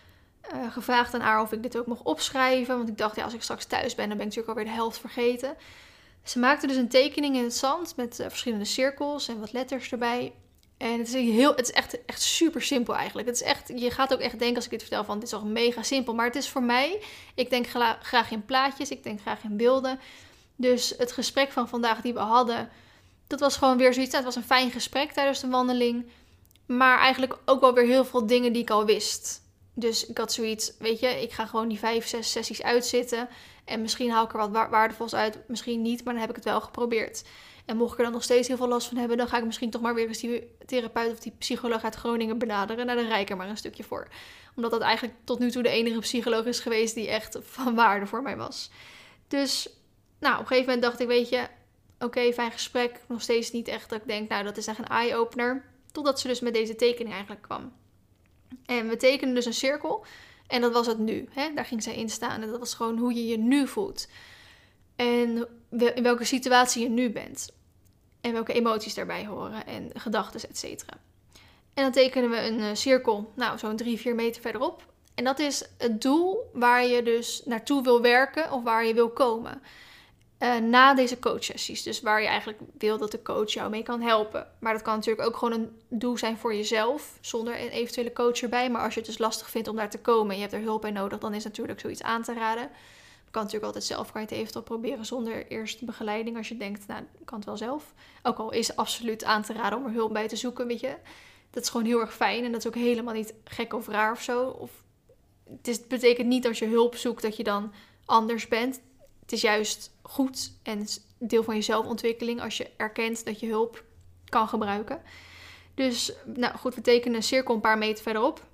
uh, gevraagd aan haar of ik dit ook mocht opschrijven. Want ik dacht, ja, als ik straks thuis ben, dan ben ik natuurlijk alweer de helft vergeten. Ze maakte dus een tekening in het zand met uh, verschillende cirkels en wat letters erbij. En het is, heel, het is echt, echt super simpel eigenlijk. Het is echt, je gaat ook echt denken als ik dit vertel van dit is toch mega simpel. Maar het is voor mij, ik denk graag in plaatjes, ik denk graag in beelden. Dus het gesprek van vandaag die we hadden, dat was gewoon weer zoiets. Het was een fijn gesprek tijdens de wandeling. Maar eigenlijk ook wel weer heel veel dingen die ik al wist. Dus ik had zoiets, weet je, ik ga gewoon die vijf, zes sessies uitzitten. En misschien haal ik er wat waardevols uit, misschien niet, maar dan heb ik het wel geprobeerd. En mocht ik er dan nog steeds heel veel last van hebben, dan ga ik misschien toch maar weer eens die therapeut of die psycholoog uit Groningen benaderen. Nou, dan rijk er maar een stukje voor. Omdat dat eigenlijk tot nu toe de enige psycholoog is geweest die echt van waarde voor mij was. Dus, nou, op een gegeven moment dacht ik, weet je, oké, fijn gesprek. Nog steeds niet echt dat ik denk, nou, dat is echt een eye-opener. Totdat ze dus met deze tekening eigenlijk kwam. En we tekenen dus een cirkel. En dat was het nu. Hè? Daar ging zij in staan. En dat was gewoon hoe je je nu voelt. En in welke situatie je nu bent. En welke emoties daarbij horen. En gedachten, et cetera. En dan tekenen we een eh, cirkel, nou, zo'n 3, 4 meter verderop. En dat is het doel waar je dus naartoe wil werken of waar je wil komen. Uh, na deze coachsessies. Dus waar je eigenlijk wil dat de coach jou mee kan helpen. Maar dat kan natuurlijk ook gewoon een doel zijn voor jezelf, zonder een eventuele coach erbij. Maar als je het dus lastig vindt om daar te komen en je hebt er hulp bij nodig, dan is natuurlijk zoiets aan te raden. Kan natuurlijk altijd zelf, kan je het eventueel proberen zonder eerst begeleiding. Als je denkt, nou, kan het wel zelf. Ook al is absoluut aan te raden om er hulp bij te zoeken, weet je. Dat is gewoon heel erg fijn en dat is ook helemaal niet gek of raar of zo. Of, het, is, het betekent niet als je hulp zoekt dat je dan anders bent. Het is juist goed en deel van je zelfontwikkeling als je erkent dat je hulp kan gebruiken. Dus, nou goed, we tekenen een cirkel een paar meter verderop.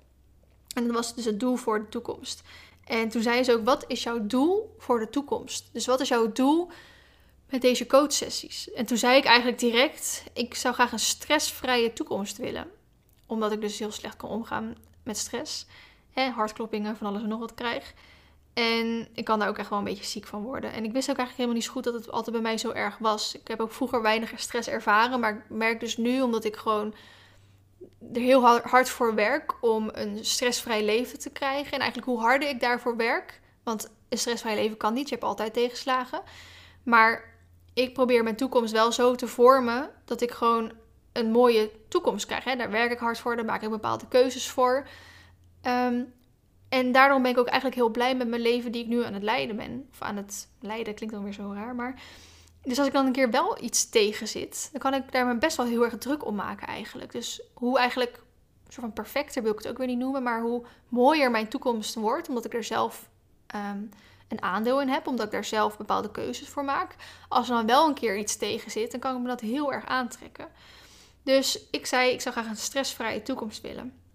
En dat was dus het doel voor de toekomst. En toen zei ze ook: wat is jouw doel voor de toekomst? Dus wat is jouw doel met deze coachsessies? En toen zei ik eigenlijk direct: ik zou graag een stressvrije toekomst willen. Omdat ik dus heel slecht kan omgaan met stress. Hè, hartkloppingen, van alles en nog wat krijg. En ik kan daar ook echt wel een beetje ziek van worden. En ik wist ook eigenlijk helemaal niet zo goed dat het altijd bij mij zo erg was. Ik heb ook vroeger weinig stress ervaren. Maar ik merk dus nu, omdat ik gewoon er heel hard voor werk om een stressvrij leven te krijgen. En eigenlijk hoe harder ik daarvoor werk. Want een stressvrij leven kan niet. Je hebt altijd tegenslagen. Maar ik probeer mijn toekomst wel zo te vormen dat ik gewoon een mooie toekomst krijg. Hè. Daar werk ik hard voor. Daar maak ik bepaalde keuzes voor. Um, en daarom ben ik ook eigenlijk heel blij met mijn leven die ik nu aan het leiden ben. Of aan het leiden klinkt dan weer zo raar, maar... Dus als ik dan een keer wel iets tegen zit, dan kan ik daar me best wel heel erg druk om maken eigenlijk. Dus hoe eigenlijk, een soort van perfecter wil ik het ook weer niet noemen, maar hoe mooier mijn toekomst wordt, omdat ik er zelf ehm, een aandeel in heb, omdat ik daar zelf bepaalde keuzes voor maak. Als er dan wel een keer iets tegen zit, dan kan ik me dat heel erg aantrekken. Dus ik zei, ik zou graag een stressvrije toekomst willen.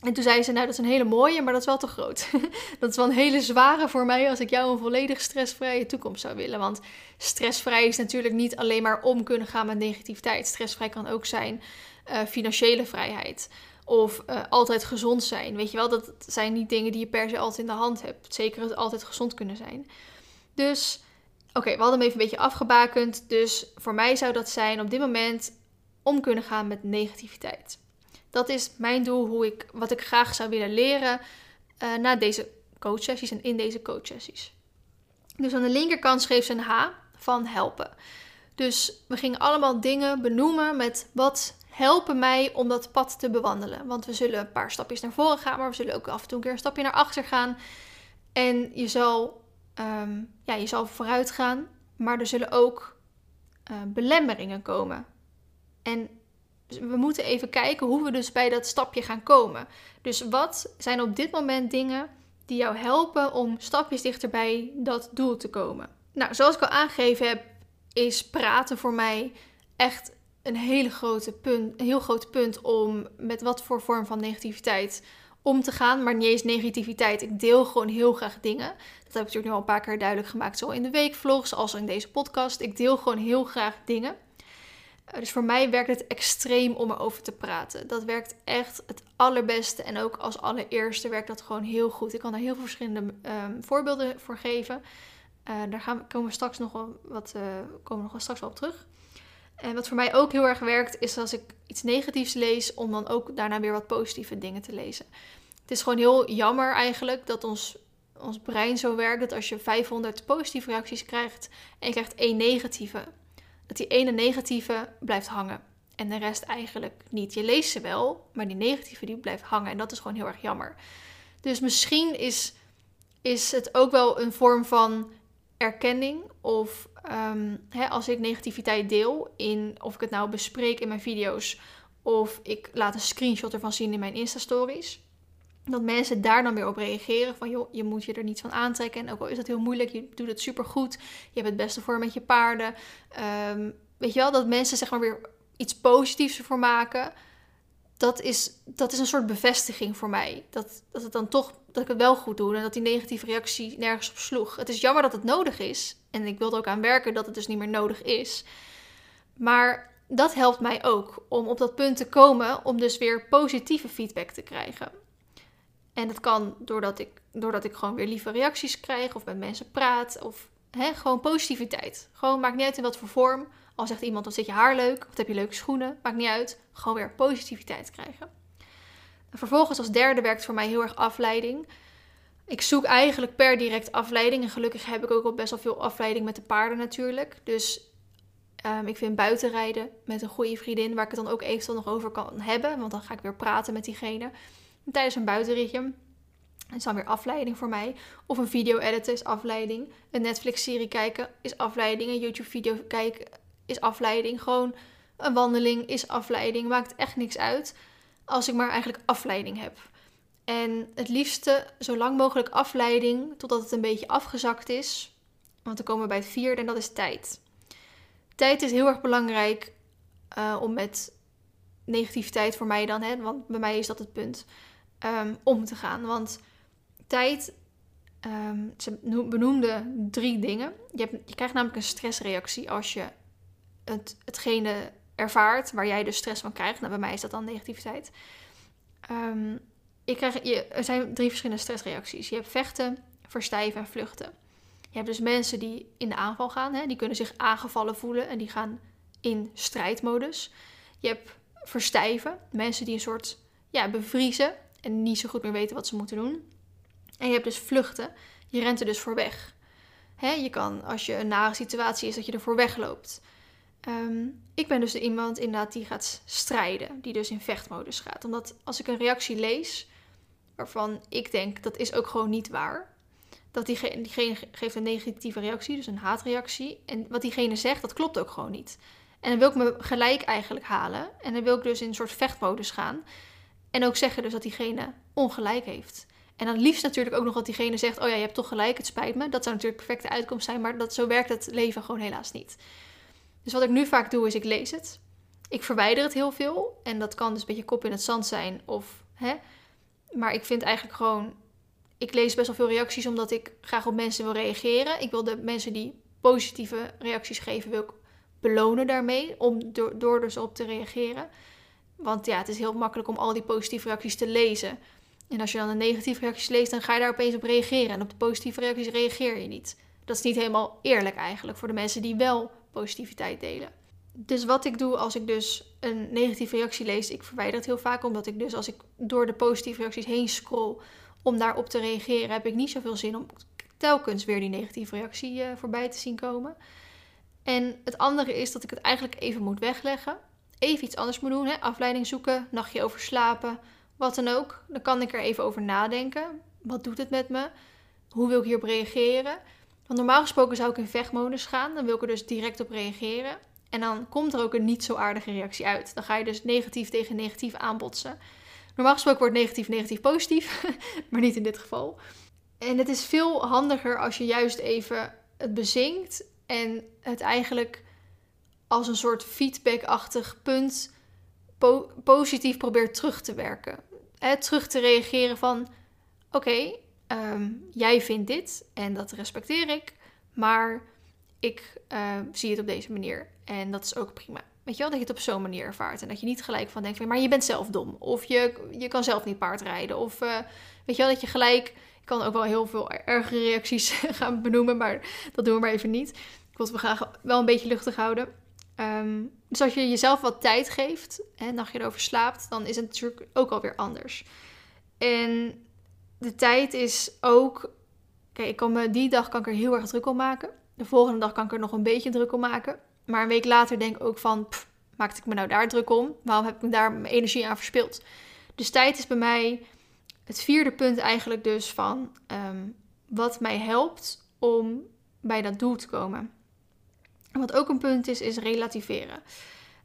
En toen zei ze, nou dat is een hele mooie, maar dat is wel te groot. <laughs> dat is wel een hele zware voor mij als ik jou een volledig stressvrije toekomst zou willen. Want stressvrij is natuurlijk niet alleen maar om kunnen gaan met negativiteit. Stressvrij kan ook zijn uh, financiële vrijheid. Of uh, altijd gezond zijn. Weet je wel, dat zijn niet dingen die je per se altijd in de hand hebt. Zeker het altijd gezond kunnen zijn. Dus, oké, we hadden hem even een beetje afgebakend. Dus voor mij zou dat zijn op dit moment om kunnen gaan met negativiteit. Dat is mijn doel, hoe ik, wat ik graag zou willen leren uh, na deze coachsessies en in deze coachsessies. Dus aan de linkerkant schreef ze een H van helpen. Dus we gingen allemaal dingen benoemen met wat helpen mij om dat pad te bewandelen. Want we zullen een paar stapjes naar voren gaan, maar we zullen ook af en toe een keer een stapje naar achter gaan. En je zal, um, ja, je zal vooruit gaan Maar er zullen ook uh, belemmeringen komen. En we moeten even kijken hoe we dus bij dat stapje gaan komen. Dus wat zijn op dit moment dingen die jou helpen om stapjes dichter bij dat doel te komen? Nou, zoals ik al aangegeven heb, is praten voor mij echt een, hele grote punt, een heel groot punt om met wat voor vorm van negativiteit om te gaan. Maar niet eens negativiteit. Ik deel gewoon heel graag dingen. Dat heb ik natuurlijk nu al een paar keer duidelijk gemaakt. Zowel in de weekvlogs als in deze podcast. Ik deel gewoon heel graag dingen. Eh, dus voor mij werkt het extreem om erover te praten. Dat werkt echt het allerbeste. En ook als allereerste werkt dat gewoon heel goed. Ik kan daar heel veel verschillende um, voorbeelden voor geven. Uh, daar gaan komen we straks nog wel wat uh, komen we nog straks wel op terug. En wat voor mij ook heel erg werkt, is als ik iets negatiefs lees, om dan ook daarna weer wat positieve dingen te lezen. Het is gewoon heel jammer eigenlijk dat ons, ons brein zo werkt dat als je 500 positieve reacties krijgt en je krijgt één negatieve, dat die ene negatieve blijft hangen. En de rest eigenlijk niet. Je leest ze wel, maar die negatieve die blijft hangen. En dat is gewoon heel erg jammer. Dus misschien is, is het ook wel een vorm van erkenning. Of um, hè, als ik negativiteit deel, in, of ik het nou bespreek in mijn video's. Of ik laat een screenshot ervan zien in mijn Insta-stories. Dat mensen daar dan weer op reageren. Van joh, je moet je er niet van aantrekken. En ook al is dat heel moeilijk, je doet het super goed. Je hebt het beste voor met je paarden. Um, weet je wel, dat mensen zeg maar weer iets positiefs ervoor maken. Dat is, dat is een soort bevestiging voor mij. Dat, dat het dan toch, dat ik het wel goed doe. En dat die negatieve reactie nergens op sloeg. Het is jammer dat het nodig is. En ik wil er ook aan werken dat het dus niet meer nodig is. Maar dat helpt mij ook om op dat punt te komen om dus weer positieve feedback te krijgen. En dat kan doordat ik, doordat ik gewoon weer lieve reacties krijg of met mensen praat of hè, gewoon positiviteit. Gewoon maakt niet uit in wat voor vorm. Al zegt iemand, dan zit je haar leuk of heb je leuke schoenen, maakt niet uit. Gewoon weer positiviteit krijgen. vervolgens als derde werkt voor mij heel erg afleiding. Ik zoek eigenlijk per direct afleiding. En gelukkig heb ik ook al best wel veel afleiding met de paarden natuurlijk. Dus um, ik vind buitenrijden met een goede vriendin, waar ik het dan ook eventueel nog over kan hebben. Want dan ga ik weer praten met diegene tijdens een buitenritje. Dat is dan weer afleiding voor mij. Of een video editen is afleiding. Een Netflix-serie kijken is afleiding. Een YouTube-video kijken is afleiding. Gewoon een wandeling is afleiding. Maakt echt niks uit. Als ik maar eigenlijk afleiding heb. En het liefste zo lang mogelijk afleiding totdat het een beetje afgezakt is. Want dan komen we bij het vierde en dat is tijd. Tijd is heel erg belangrijk uh, om met negativiteit voor mij dan, hè, want bij mij is dat het punt, um, om te gaan. Want tijd, um, ze benoemde drie dingen. Je, hebt, je krijgt namelijk een stressreactie als je het, hetgene ervaart waar jij dus stress van krijgt. Nou, bij mij is dat dan negativiteit. Um, je je, er zijn drie verschillende stressreacties. Je hebt vechten, verstijven en vluchten. Je hebt dus mensen die in de aanval gaan, hè, die kunnen zich aangevallen voelen en die gaan in strijdmodus. Je hebt verstijven, mensen die een soort ja, bevriezen en niet zo goed meer weten wat ze moeten doen. En je hebt dus vluchten, je rent er dus voor weg. Je kan, als je een nare situatie is, dat je er voor wegloopt. Um, ik ben dus de iemand inderdaad die gaat strijden, die dus in vechtmodus gaat. Omdat als ik een reactie lees, waarvan ik denk dat is ook gewoon niet waar. Dat diegene, diegene geeft een negatieve reactie, dus een haatreactie. En wat diegene zegt, dat klopt ook gewoon niet. En dan wil ik me gelijk eigenlijk halen. En dan wil ik dus in een soort vechtmodus gaan. En ook zeggen dus dat diegene ongelijk heeft. En dan liefst natuurlijk ook nog dat diegene zegt: Oh ja, je hebt toch gelijk, het spijt me. Dat zou natuurlijk perfecte uitkomst zijn, maar dat, zo werkt het leven gewoon helaas niet. Dus wat ik nu vaak doe, is ik lees het. Ik verwijder het heel veel. En dat kan dus een beetje kop in het zand zijn. Of hè, maar ik vind eigenlijk gewoon. Ik lees best wel veel reacties omdat ik graag op mensen wil reageren. Ik wil de mensen die positieve reacties geven, wil ik belonen daarmee. Om door, door dus op te reageren. Want ja, het is heel makkelijk om al die positieve reacties te lezen. En als je dan een negatieve reacties leest, dan ga je daar opeens op reageren. En op de positieve reacties reageer je niet. Dat is niet helemaal eerlijk eigenlijk voor de mensen die wel positiviteit delen. Dus wat ik doe als ik dus een negatieve reactie lees, ik verwijder het heel vaak omdat ik dus als ik door de positieve reacties heen scroll om daarop te reageren, heb ik niet zoveel zin om telkens weer die negatieve reactie uh, voorbij te zien komen. En het andere is dat ik het eigenlijk even moet wegleggen. Even iets anders moet doen. Hè? Afleiding zoeken, nachtje over slapen, wat dan ook. Dan kan ik er even over nadenken. Wat doet het met me? Hoe wil ik hierop reageren? Want normaal gesproken zou ik in vechtmodus gaan. Dan wil ik er dus direct op reageren. En dan komt er ook een niet zo aardige reactie uit. Dan ga je dus negatief tegen negatief aanbotsen. Normaal gesproken wordt negatief negatief positief, <laughs> maar niet in dit geval. En het is veel handiger als je juist even het bezinkt en het eigenlijk als een soort feedback-achtig punt positief probeert terug te werken. He, terug te reageren van: oké, ehm, jij vindt dit en dat respecteer ik, maar ik uh, zie het op deze manier. En dat is ook prima. Weet je wel, dat je het op zo'n manier ervaart. En dat je niet gelijk van denkt, maar je bent zelf dom. Of je, je kan zelf niet paardrijden. Of uh, weet je wel, dat je gelijk... Ik kan ook wel heel veel erge reacties <laughs> gaan benoemen, maar dat doen we maar even niet. Ik wil het graag wel een beetje luchtig houden. Um, dus als je jezelf wat tijd geeft en een nachtje erover slaapt, dan is het natuurlijk ook alweer anders. En de tijd is ook... Kijk, ik kan die dag kan ik er heel erg druk om maken. De volgende dag kan ik er nog een beetje druk om maken. Maar een week later denk ik ook van, pff, maakte ik me nou daar druk om? Waarom heb ik daar mijn energie aan verspild? Dus tijd is bij mij het vierde punt eigenlijk dus van ehm, wat mij helpt om bij dat doel te komen. Wat ook een punt is, is relativeren.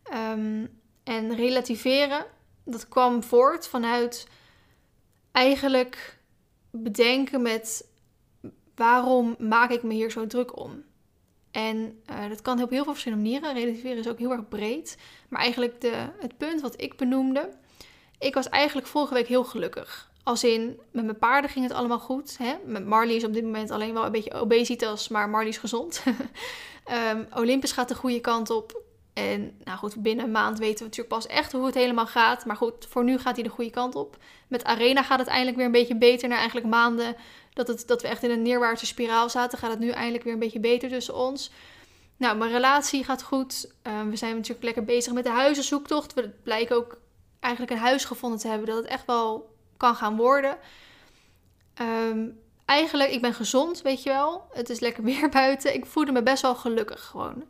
Ehm, en relativeren, dat kwam voort vanuit eigenlijk bedenken met waarom maak ik me hier zo druk om? En uh, dat kan op heel veel verschillende manieren. Relativeren is ook heel erg breed. Maar eigenlijk de, het punt wat ik benoemde. Ik was eigenlijk vorige week heel gelukkig. Als in, met mijn paarden ging het allemaal goed. Hè? Met Marley is op dit moment alleen wel een beetje obesitas, maar Marley is gezond. um, <laughs> Olympus gaat de goede kant op. En nou goed, binnen een maand weten we natuurlijk pas echt hoe het helemaal gaat. Maar goed, voor nu gaat hij de goede kant op. Met Arena gaat het eindelijk weer een beetje beter. Na eigenlijk maanden dat, het, dat we echt in een neerwaartse spiraal zaten, gaat het nu eindelijk weer een beetje beter tussen ons. Nou, mijn relatie gaat goed. Ehm, we zijn natuurlijk lekker bezig met de huizenzoektocht. We blijken ook eigenlijk een huis gevonden te hebben dat het echt wel kan gaan worden. Ehm, eigenlijk, ik ben gezond, weet je wel. Het is lekker weer <laughs> buiten. Ik voelde me best wel gelukkig gewoon.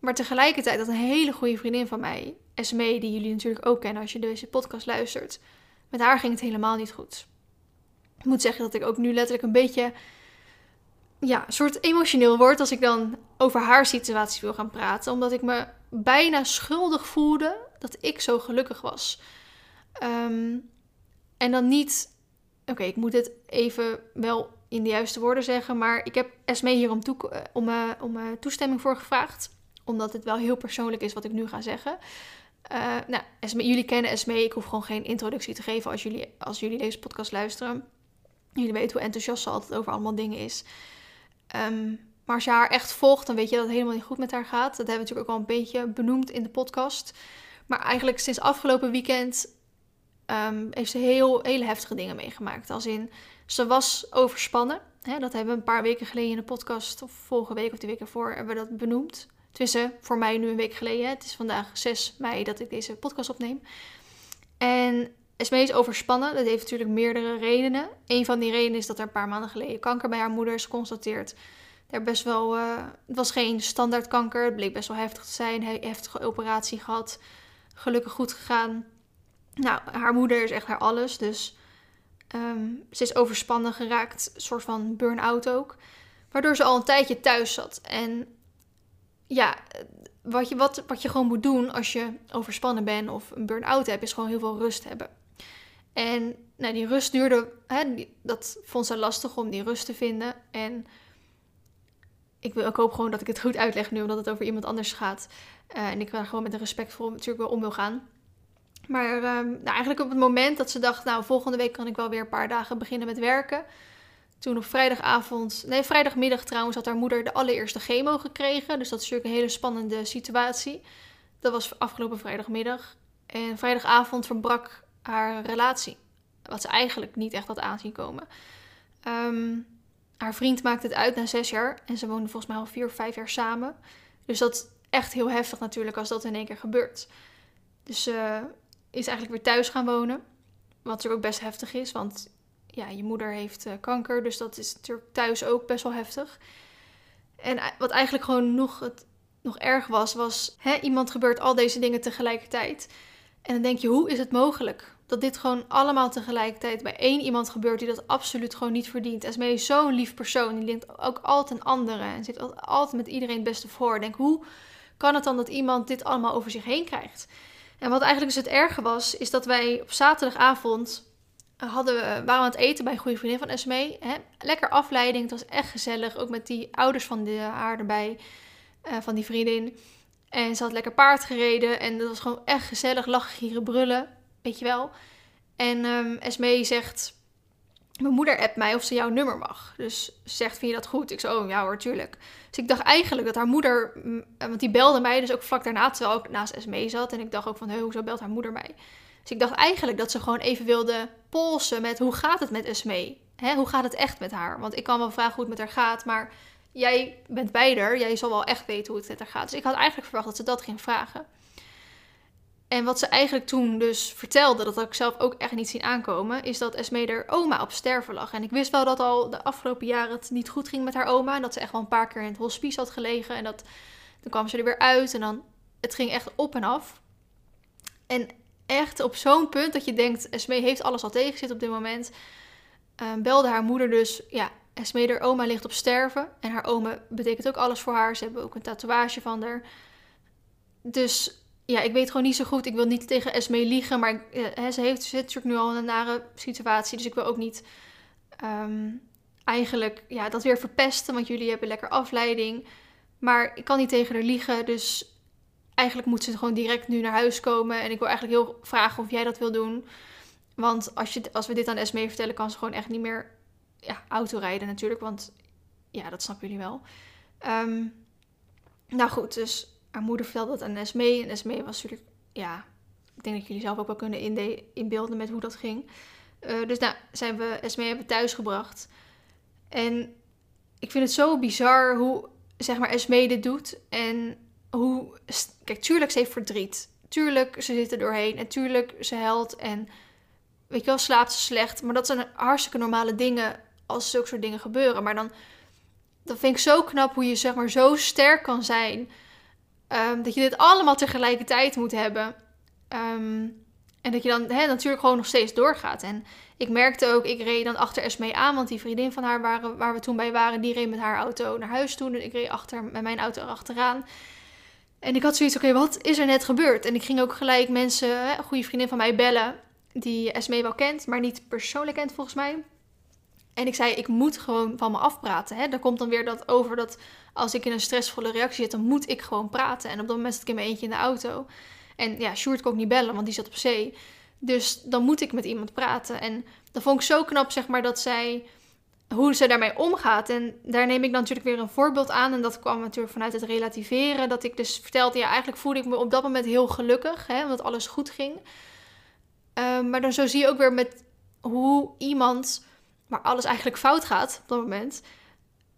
Maar tegelijkertijd, dat een hele goede vriendin van mij, Esme, die jullie natuurlijk ook kennen als je deze podcast luistert. Met haar ging het helemaal niet goed. Ik moet zeggen dat ik ook nu letterlijk een beetje ja, soort emotioneel word als ik dan over haar situatie wil gaan praten. Omdat ik me bijna schuldig voelde dat ik zo gelukkig was. Ehm, en dan niet. Oké, ik moet het even wel in de juiste woorden zeggen. Maar ik heb Esme hier om, toe, eh, om, uh, om uh, toestemming voor gevraagd. Omdat het wel heel persoonlijk is wat ik nu ga zeggen. nou, Esme, jullie kennen Esme. Ik hoef gewoon geen introductie te geven als jullie, als jullie deze podcast luisteren. Jullie weten hoe enthousiast ze altijd over allemaal dingen is. Ehm, maar als je haar echt volgt, dan weet je dat het helemaal niet goed met haar gaat. Dat hebben we natuurlijk ook al een beetje benoemd in de podcast. Maar eigenlijk sinds afgelopen weekend um, heeft ze heel, hele heftige dingen meegemaakt. Als in, ze was overspannen. Hè, dat hebben we een paar weken geleden in de podcast, of vorige week of die week ervoor, hebben we dat benoemd. Tenminste, voor mij nu een week geleden. Het is vandaag 6 mei dat ik deze podcast opneem. En Esmee is overspannen. Dat heeft natuurlijk meerdere redenen. Een van die redenen is dat er een paar maanden geleden kanker bij haar moeder is geconstateerd. Daar best wel, uh, het was geen standaard kanker. Het bleek best wel heftig te zijn. Hij heftige operatie gehad. Gelukkig goed gegaan. Nou, haar moeder is echt haar alles. Dus um, ze is overspannen geraakt. Een soort van burn-out ook. Waardoor ze al een tijdje thuis zat. En ja, wat je, wat, wat je gewoon moet doen als je overspannen bent of een burn-out hebt, is gewoon heel veel rust hebben. En nou, die rust duurde, hè, dat vond ze lastig om die rust te vinden. En ik, wil, ik hoop gewoon dat ik het goed uitleg nu, omdat het over iemand anders gaat. Uh, en ik daar gewoon met een respectvol natuurlijk wel om wil gaan. Maar uh, nou, eigenlijk op het moment dat ze dacht, nou volgende week kan ik wel weer een paar dagen beginnen met werken. Toen op vrijdagavond, nee vrijdagmiddag trouwens, had haar moeder de allereerste chemo gekregen. Dus dat is natuurlijk een hele spannende situatie. Dat was afgelopen vrijdagmiddag. En vrijdagavond verbrak haar relatie. Wat ze eigenlijk niet echt had aanzien komen. Ehm, haar vriend maakte het uit na zes jaar. En ze woonden volgens mij al vier of vijf jaar samen. Dus dat is echt heel heftig natuurlijk als dat in één keer gebeurt. Dus ze uh, is eigenlijk weer thuis gaan wonen. Wat natuurlijk ook best heftig is. Want ja, je moeder heeft uh, kanker. Dus dat is natuurlijk thuis ook best wel heftig. En wat eigenlijk gewoon nog, het, nog erg was, was... Hè, iemand gebeurt al deze dingen tegelijkertijd. En dan denk je, hoe is het mogelijk? dat dit gewoon allemaal tegelijkertijd bij één iemand gebeurt die dat absoluut gewoon niet verdient. Esmee is zo'n lief persoon. Die denkt ook altijd aan anderen en zit altijd met iedereen het beste voor. Denk, hoe kan het dan dat iemand dit allemaal over zich heen krijgt? En wat eigenlijk dus het erge was, is dat wij op zaterdagavond eh, hadden we, waren we aan het eten bij een goede vriendin van Esmee. Hè? Lekker afleiding, het was echt gezellig. Ook met die ouders van de, haar erbij, uh, van die vriendin. En ze had lekker paard gereden en dat was gewoon echt gezellig, lachen, gieren, brullen, weet je wel. En um, Esmee zegt, mijn moeder appt mij of ze jouw nummer mag. Dus ze zegt, vind je dat goed? Ik zei, oh ja hoor, tuurlijk. Dus ik dacht eigenlijk dat haar moeder, mm, want die belde mij dus ook vlak daarna, terwijl ik naast Esmee zat. En ik dacht ook van, hey, hoezo belt haar moeder mij? Dus ik dacht eigenlijk dat ze gewoon even wilde polsen met, hoe gaat het met Esmee? Hoe gaat het echt met haar? Want ik kan wel vragen hoe het met haar gaat, maar jij bent bijder. Jij zal wel echt weten hoe het met haar gaat. Dus ik had eigenlijk verwacht dat ze dat ging vragen. En wat ze eigenlijk toen dus vertelde, dat had ik zelf ook echt niet zien aankomen, is dat Esme er oma op sterven lag. En ik wist wel dat al de afgelopen jaren het niet goed ging met haar oma. En dat ze echt wel een paar keer in het hospice had gelegen. En dat, dan kwam ze er weer uit en dan, het ging echt op en af. En echt op zo'n punt dat je denkt, Esme heeft alles al tegenzit op dit moment. Uh, belde haar moeder dus, ja, Esme, haar oma ligt op sterven. En haar oma betekent ook alles voor haar. Ze hebben ook een tatoeage van haar. Dus ja, ik weet gewoon niet zo goed. Ik wil niet tegen Esme liegen, maar uh, ze heeft, zit natuurlijk nu al een nare situatie. Dus ik wil ook niet um, eigenlijk ja, dat weer verpesten, want jullie hebben lekker afleiding. Maar ik kan niet tegen haar liegen, dus eigenlijk moet ze gewoon direct nu naar huis komen. En ik wil eigenlijk heel vragen of jij dat wil doen. Want als, je, als we dit aan Esme vertellen, kan ze gewoon echt niet meer ja, autorijden natuurlijk. Want ja, dat snappen jullie wel. Um, nou goed, dus haar moeder vertelde dat aan Esme. En Esme was natuurlijk, ja, ik denk dat jullie zelf ook wel kunnen inbeelden met hoe dat ging. Uh, dus nou, zijn we Esme hebben thuisgebracht. En ik vind het zo bizar hoe, zeg maar, Esme dit doet. En hoe, kijk, tuurlijk, ze heeft verdriet. Tuurlijk, ze zit er doorheen. En tuurlijk, ze huilt. En weet je wel, slaapt ze slecht. Maar dat zijn hartstikke normale dingen als zulke soort dingen gebeuren. Maar dan, dan vind ik zo knap hoe je, zeg maar, zo sterk kan zijn Um, dat je dit allemaal tegelijkertijd moet hebben. Um, en dat je dan hè, natuurlijk gewoon nog steeds doorgaat. En ik merkte ook, ik reed dan achter Esmee aan, want die vriendin van haar waren, waar we toen bij waren, die reed met haar auto naar huis toe. En ik reed achter, met mijn auto erachteraan. En ik had zoiets, oké, wat is er net gebeurd? En ik ging ook gelijk mensen, hè, een goede vriendin van mij, bellen, die Esmee wel kent, maar niet persoonlijk kent volgens mij. En ik zei, ik moet gewoon van me afpraten. Hè? Daar komt dan weer dat over dat als ik in een stressvolle reactie zit, dan moet ik gewoon praten. En op dat moment zit ik in mijn eentje in de auto. En ja, Sjoerd kon ik niet bellen, want die zat op zee. Dus dan moet ik met iemand praten. En dat vond ik zo knap, zeg maar, dat zij... Hoe ze daarmee omgaat. En daar neem ik dan natuurlijk weer een voorbeeld aan. En dat kwam natuurlijk vanuit het relativeren. Dat ik dus vertelde, ja, eigenlijk voelde ik me op dat moment heel gelukkig. Hè, omdat alles goed ging. Um, maar dan zo zie je ook weer met hoe iemand waar alles eigenlijk fout gaat op dat moment,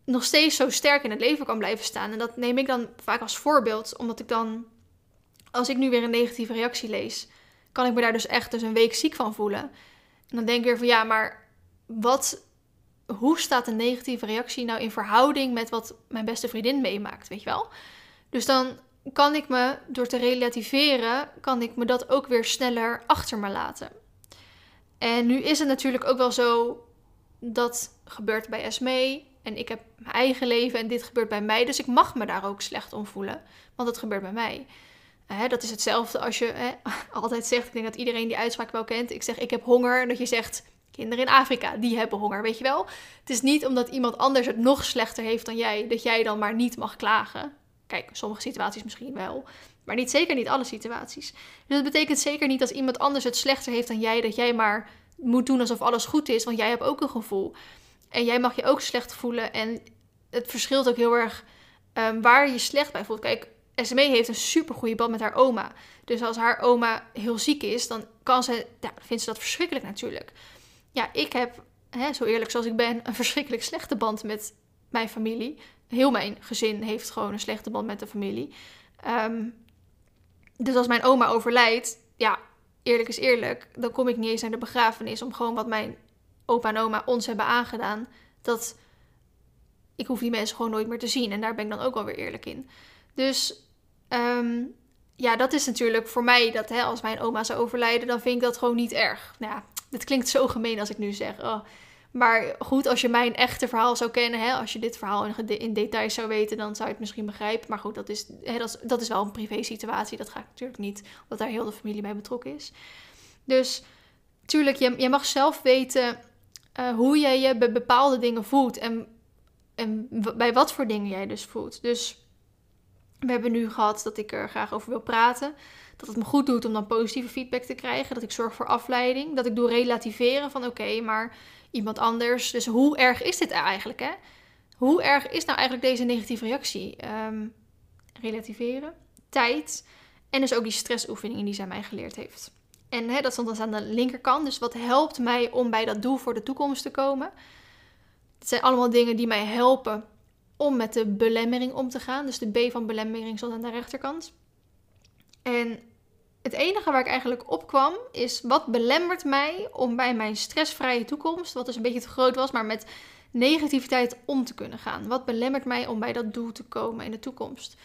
nog steeds zo sterk in het leven kan blijven staan. En dat neem ik dan vaak als voorbeeld, omdat ik dan, als ik nu weer een negatieve reactie lees, kan ik me daar dus echt dus een week ziek van voelen. En dan denk ik weer van ja, maar wat, hoe staat een negatieve reactie nou in verhouding met wat mijn beste vriendin meemaakt, weet je wel? Dus dan kan ik me, door te relativeren, kan ik me dat ook weer sneller achter me laten. En nu is het natuurlijk ook wel zo dat gebeurt bij Esme. En ik heb mijn eigen leven en dit gebeurt bij mij. Dus ik mag me daar ook slecht om voelen. Want het gebeurt bij mij. Hè, dat is hetzelfde als je hè, <laughs> altijd zegt. Ik denk dat iedereen die uitspraak wel kent. Ik zeg ik heb honger. En dat je zegt kinderen in Afrika die hebben honger. Weet je wel? Het is niet omdat iemand anders het nog slechter heeft dan jij. Dat jij dan maar niet mag klagen. Kijk, sommige situaties misschien wel. Maar niet zeker niet alle situaties. Dus dat betekent zeker niet als iemand anders het slechter heeft dan jij. Dat jij maar moet doen alsof alles goed is, want jij hebt ook een gevoel. En jij mag je ook slecht voelen. En het verschilt ook heel erg um, waar je slecht bij voelt. Kijk, SME heeft een super goede band met haar oma. Dus als haar oma heel ziek is, dan kan ze, ja, vindt ze dat verschrikkelijk natuurlijk. Ja, ik heb, hè, zo eerlijk zoals ik ben, een verschrikkelijk slechte band met mijn familie. Heel mijn gezin heeft gewoon een slechte band met de familie. Um, dus als mijn oma overlijdt, ja, eerlijk is eerlijk, dan kom ik niet eens naar de begrafenis om gewoon wat mijn opa en oma ons hebben aangedaan. Dat ik hoef die mensen gewoon nooit meer te zien. En daar ben ik dan ook wel weer eerlijk in. Dus um, ja, dat is natuurlijk voor mij dat hè, als mijn oma zou overlijden, dan vind ik dat gewoon niet erg. Nou ja, het klinkt zo gemeen als ik nu zeg. Oh. Maar goed, als je mijn echte verhaal zou kennen, hè, als je dit verhaal in, in details zou weten, dan zou je het misschien begrijpen. Maar goed, dat is, hè, dat is, wel een privé situatie. Dat ga ik natuurlijk niet, omdat daar heel de familie bij betrokken is. Dus tuurlijk, je, mag zelf weten uh, hoe jij je bij bepaalde dingen voelt. En, en bij wat voor dingen jij dus voelt. Dus we hebben nu gehad dat ik er graag over wil praten. Dat het me goed doet om dan positieve feedback te krijgen. Dat ik zorg voor afleiding. Dat ik doe relativeren van oké, maar iemand anders. Dus hoe erg is dit eigenlijk? Hè? Hoe erg is nou eigenlijk deze negatieve reactie? Ehm, relativeren, tijd en dus ook die stressoefeningen die zij mij geleerd heeft. En hè, dat stond dan aan de linkerkant. Dus wat helpt mij om bij dat doel voor de toekomst te komen? Het zijn allemaal dingen die mij helpen om met de belemmering om te gaan. Dus de B van belemmering stond aan de rechterkant. En het enige waar ik eigenlijk op kwam is wat belemmert mij om bij mijn stressvrije toekomst, wat dus een beetje te groot was, maar met negativiteit om te kunnen gaan. Wat belemmert mij om bij dat doel te komen in de toekomst?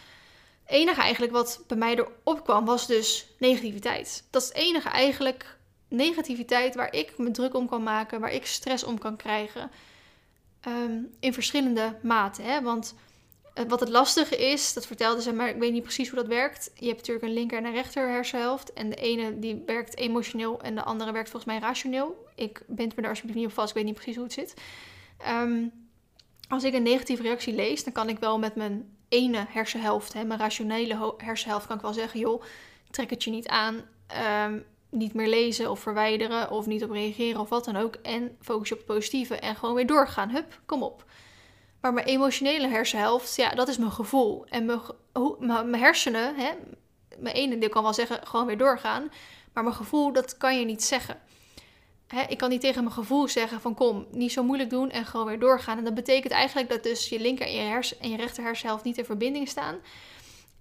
Het enige eigenlijk wat bij mij erop kwam was dus negativiteit. Dat is het enige eigenlijk negativiteit waar ik me druk om kan maken, waar ik stress om kan krijgen. Ehm, in verschillende maten. Hè? Want wat het lastige is, dat vertelde ze, maar ik weet niet precies hoe dat werkt. Je hebt natuurlijk een linker en een rechter hersenhelft. En de ene die werkt emotioneel en de andere werkt volgens mij rationeel. Ik bind me daar alsjeblieft niet op vast, ik weet niet precies hoe het zit. Ehm, als ik een negatieve reactie lees, dan kan ik wel met mijn ene hersenhelft, hè, mijn rationele hersenhelft, kan ik wel zeggen: joh, trek het je niet aan. Um, niet meer lezen of verwijderen of niet op reageren of wat dan ook. En focus je op het positieve en gewoon weer doorgaan. Hup, kom op. Maar mijn emotionele hersenhelft, ja, dat is mijn gevoel. En mijn, mijn hersenen, hè, mijn ene deel kan wel zeggen, gewoon weer doorgaan. Maar mijn gevoel, dat kan je niet zeggen. Hè, ik kan niet tegen mijn gevoel zeggen van kom, niet zo moeilijk doen en gewoon weer doorgaan. En dat betekent eigenlijk dat dus je linker en je, hersen, en je rechter hersenhelft niet in verbinding staan.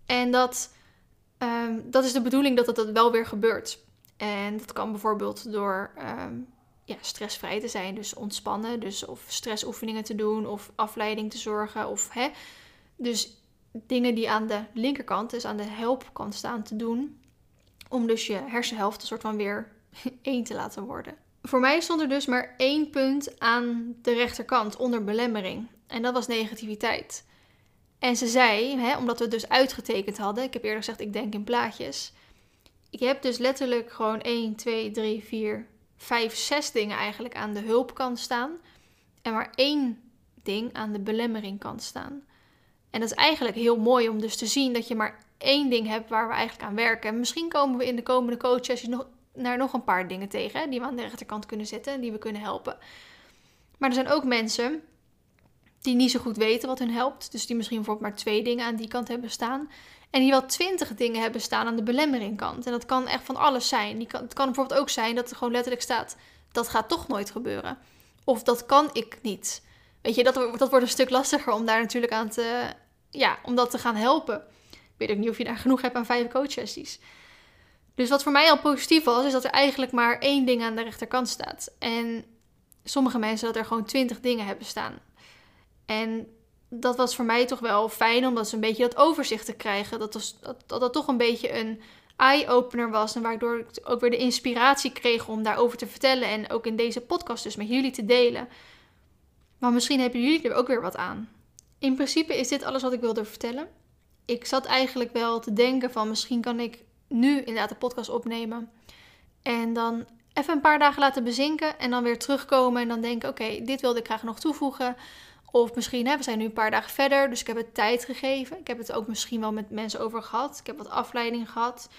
En dat, um, dat is de bedoeling dat het dat wel weer gebeurt. En dat kan bijvoorbeeld door um, ja, stressvrij te zijn, dus ontspannen, dus of stressoefeningen te doen of afleiding te zorgen. Of, hè, dus dingen die aan de linkerkant, dus aan de helpkant staan te doen, om dus je hersenhelft een soort van weer <laughs> één te laten worden. Voor mij stond er dus maar één punt aan de rechterkant onder belemmering. En dat was negativiteit. En ze zei, hè, omdat we het dus uitgetekend hadden, ik heb eerder gezegd, ik denk in plaatjes. Ik heb dus letterlijk gewoon 1, 2, 3, 4, 5, 6 dingen eigenlijk aan de hulpkant staan. En maar één ding aan de belemmeringkant staan. En dat is eigenlijk heel mooi om dus te zien dat je maar één ding hebt waar we eigenlijk aan werken. En misschien komen we in de komende coaches nog, naar nog een paar dingen tegen die we aan de rechterkant kunnen zetten en die we kunnen helpen. Maar er zijn ook mensen die niet zo goed weten wat hun helpt. Dus die misschien bijvoorbeeld maar twee dingen aan die kant hebben staan. En die wel twintig dingen hebben staan aan de belemmeringkant. En dat kan echt van alles zijn. Die kan, het kan bijvoorbeeld ook zijn dat er gewoon letterlijk staat: dat gaat toch nooit gebeuren. Of dat kan ik niet. Weet je, dat, dat wordt een stuk lastiger om daar natuurlijk aan te, ja, om dat te gaan helpen. Ik weet ook niet of je daar genoeg hebt aan vijf coachsessies. Dus wat voor mij al positief was, is dat er eigenlijk maar één ding aan de rechterkant staat. En sommige mensen dat er gewoon twintig dingen hebben staan. En dat was voor mij toch wel fijn, omdat ze een beetje dat overzicht te krijgen. Dat, was, dat, dat, toch een beetje een eye-opener was. En waardoor ik ook weer de inspiratie kreeg om daarover te vertellen. En ook in deze podcast dus met jullie te delen. Maar misschien hebben jullie er ook weer wat aan. In principe is dit alles wat ik wilde vertellen. Ik zat eigenlijk wel te denken van misschien kan ik nu inderdaad de podcast opnemen. En dan even een paar dagen laten bezinken. En dan weer terugkomen en dan denken oké, dit wilde ik graag nog toevoegen. Of misschien, hè, we zijn nu een paar dagen verder, dus ik heb het tijd gegeven. Ik heb het ook misschien wel met mensen over gehad. Ik heb wat afleiding gehad.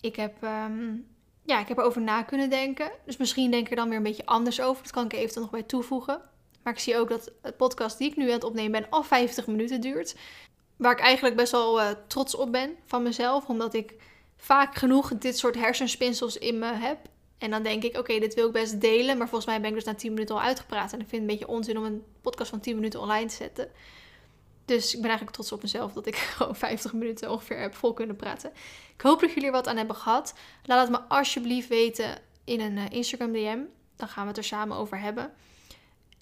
Ik heb, um, ja, ik heb erover na kunnen denken. Dus misschien denk ik er dan weer een beetje anders over. Dat kan ik eventueel nog bij toevoegen. Maar ik zie ook dat het podcast die ik nu aan het opnemen ben al 50 minuten duurt. Waar ik eigenlijk best wel uh, trots op ben van mezelf. Omdat ik vaak genoeg dit soort hersenspinsels in me heb. En dan denk ik, oké, dit wil ik best delen. Maar volgens mij ben ik dus na 10 minuten al uitgepraat. En ik vind het een beetje onzin om een podcast van 10 minuten online te zetten. Dus ik ben eigenlijk trots op mezelf dat ik <laughs> gewoon 50 minuten ongeveer heb vol kunnen praten. Ik hoop dat jullie er wat aan hebben gehad. Laat het me alsjeblieft weten in een uh, Instagram DM. Dan gaan we het er samen over hebben.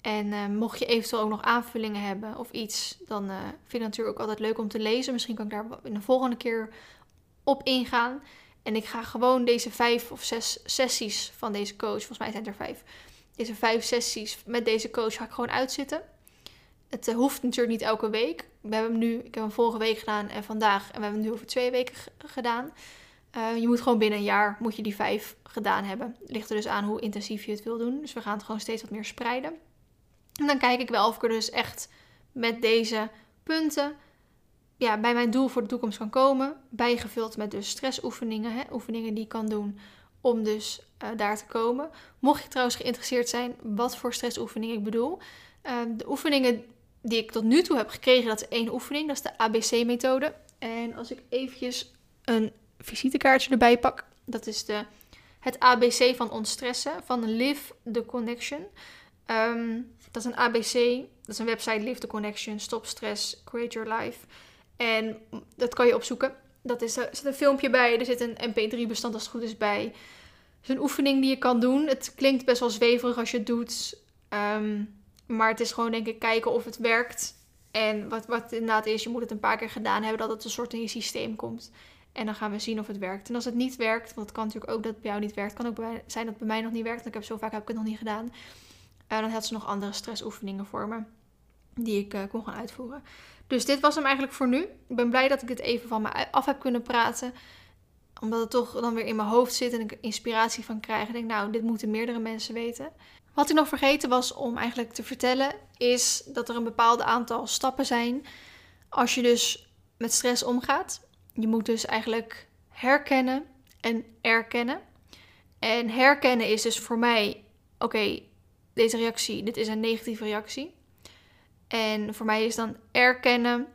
En uh, mocht je eventueel ook nog aanvullingen hebben of iets, dan uh, vind ik het natuurlijk ook altijd leuk om te lezen. Misschien kan ik daar in de volgende keer op ingaan. En ik ga gewoon deze vijf of zes sessies van deze coach, volgens mij zijn er vijf, deze vijf sessies met deze coach ga ik gewoon uitzitten. Het eh, hoeft natuurlijk niet elke week. We hebben hem nu, ik heb hem vorige week gedaan en vandaag. En we hebben hem nu over twee weken gedaan. Uh, je moet gewoon binnen een jaar moet je die vijf gedaan hebben. Ligt er dus aan hoe intensief je het wil doen. Dus we gaan het gewoon steeds wat meer spreiden. En dan kijk ik wel of ik er dus echt met deze punten ja, bij mijn doel voor de toekomst kan komen. Bijgevuld met dus stressoefeningen. Hè, oefeningen die ik kan doen om dus uh, daar te komen. Mocht je trouwens geïnteresseerd zijn wat voor stressoefeningen ik bedoel. Uh, de oefeningen die ik tot nu toe heb gekregen, dat is één oefening. Dat is de ABC-methode. En als ik eventjes een visitekaartje erbij pak. Dat is de, het ABC van ontstressen van Live the Connection. Um, dat is een ABC, dat is een website Live the Connection, Stop Stress, Create Your Life. En dat kan je opzoeken. Dat is, er zit een filmpje bij, er zit een mp3-bestand als het goed is bij. Het is een oefening die je kan doen. Het klinkt best wel zweverig als je het doet. Um, maar het is gewoon denk ik kijken of het werkt. En wat, wat inderdaad is, je moet het een paar keer gedaan hebben dat het een soort in je systeem komt. En dan gaan we zien of het werkt. En als het niet werkt, want het kan natuurlijk ook dat het bij jou niet werkt. Kan ook zijn dat het bij mij nog niet werkt. Want ik heb zo vaak heb ik het nog niet gedaan. Uh, dan had ze nog andere stressoefeningen voor me. Die ik uh, kon gaan uitvoeren. Dus dit was hem eigenlijk voor nu. Ik ben blij dat ik dit even van me af heb kunnen praten. Omdat het toch dan weer in mijn hoofd zit en ik inspiratie van krijg. En denk, nou, dit moeten meerdere mensen weten. Wat ik nog vergeten was om eigenlijk te vertellen, is dat er een bepaald aantal stappen zijn als je dus met stress omgaat. Je moet dus eigenlijk herkennen en erkennen. En herkennen is dus voor mij, oké, deze reactie, dit is een negatieve reactie. En voor mij is dan erkennen,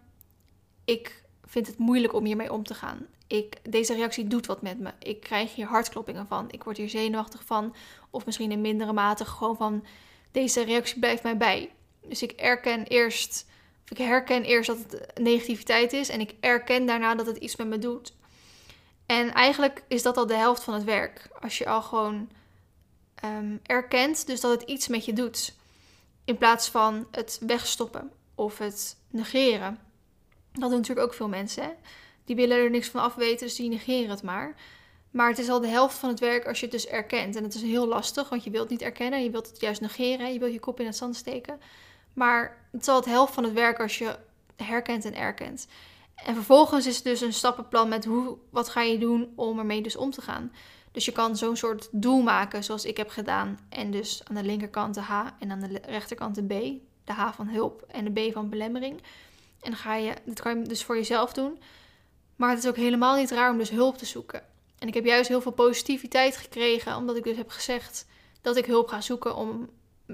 ik vind het moeilijk om hiermee om te gaan. Ik, deze reactie doet wat met me. Ik krijg hier hartkloppingen van. Ik word hier zenuwachtig van. Of misschien in mindere mate gewoon van deze reactie blijft mij bij. Dus ik erken eerst, of ik herken eerst dat het negativiteit is. En ik erken daarna dat het iets met me doet. En eigenlijk is dat al de helft van het werk. Als je al gewoon um, erkent, dus dat het iets met je doet. In plaats van het wegstoppen of het negeren. Dat doen natuurlijk ook veel mensen. Die willen er niks van afweten, dus die negeren het maar. Maar het is al de helft van het werk als je het dus erkent. En het is heel lastig, want je wilt het niet erkennen. Je wilt het juist negeren. Je wilt je kop in het zand steken. Maar het is al het helft van het werk als je herkent en erkent. En vervolgens is het dus een stappenplan met hoe, wat ga je doen om ermee dus om te gaan. Dus je kan zo'n soort doel maken zoals ik heb gedaan. En dus aan de linkerkant de H en aan de rechterkant de B. De H van hulp en de B van belemmering. En dan ga je, dat kan je dus voor jezelf doen. Maar het is ook helemaal niet raar om dus hulp te zoeken. En ik heb juist heel veel positiviteit gekregen, omdat ik dus heb gezegd dat ik hulp ga zoeken om,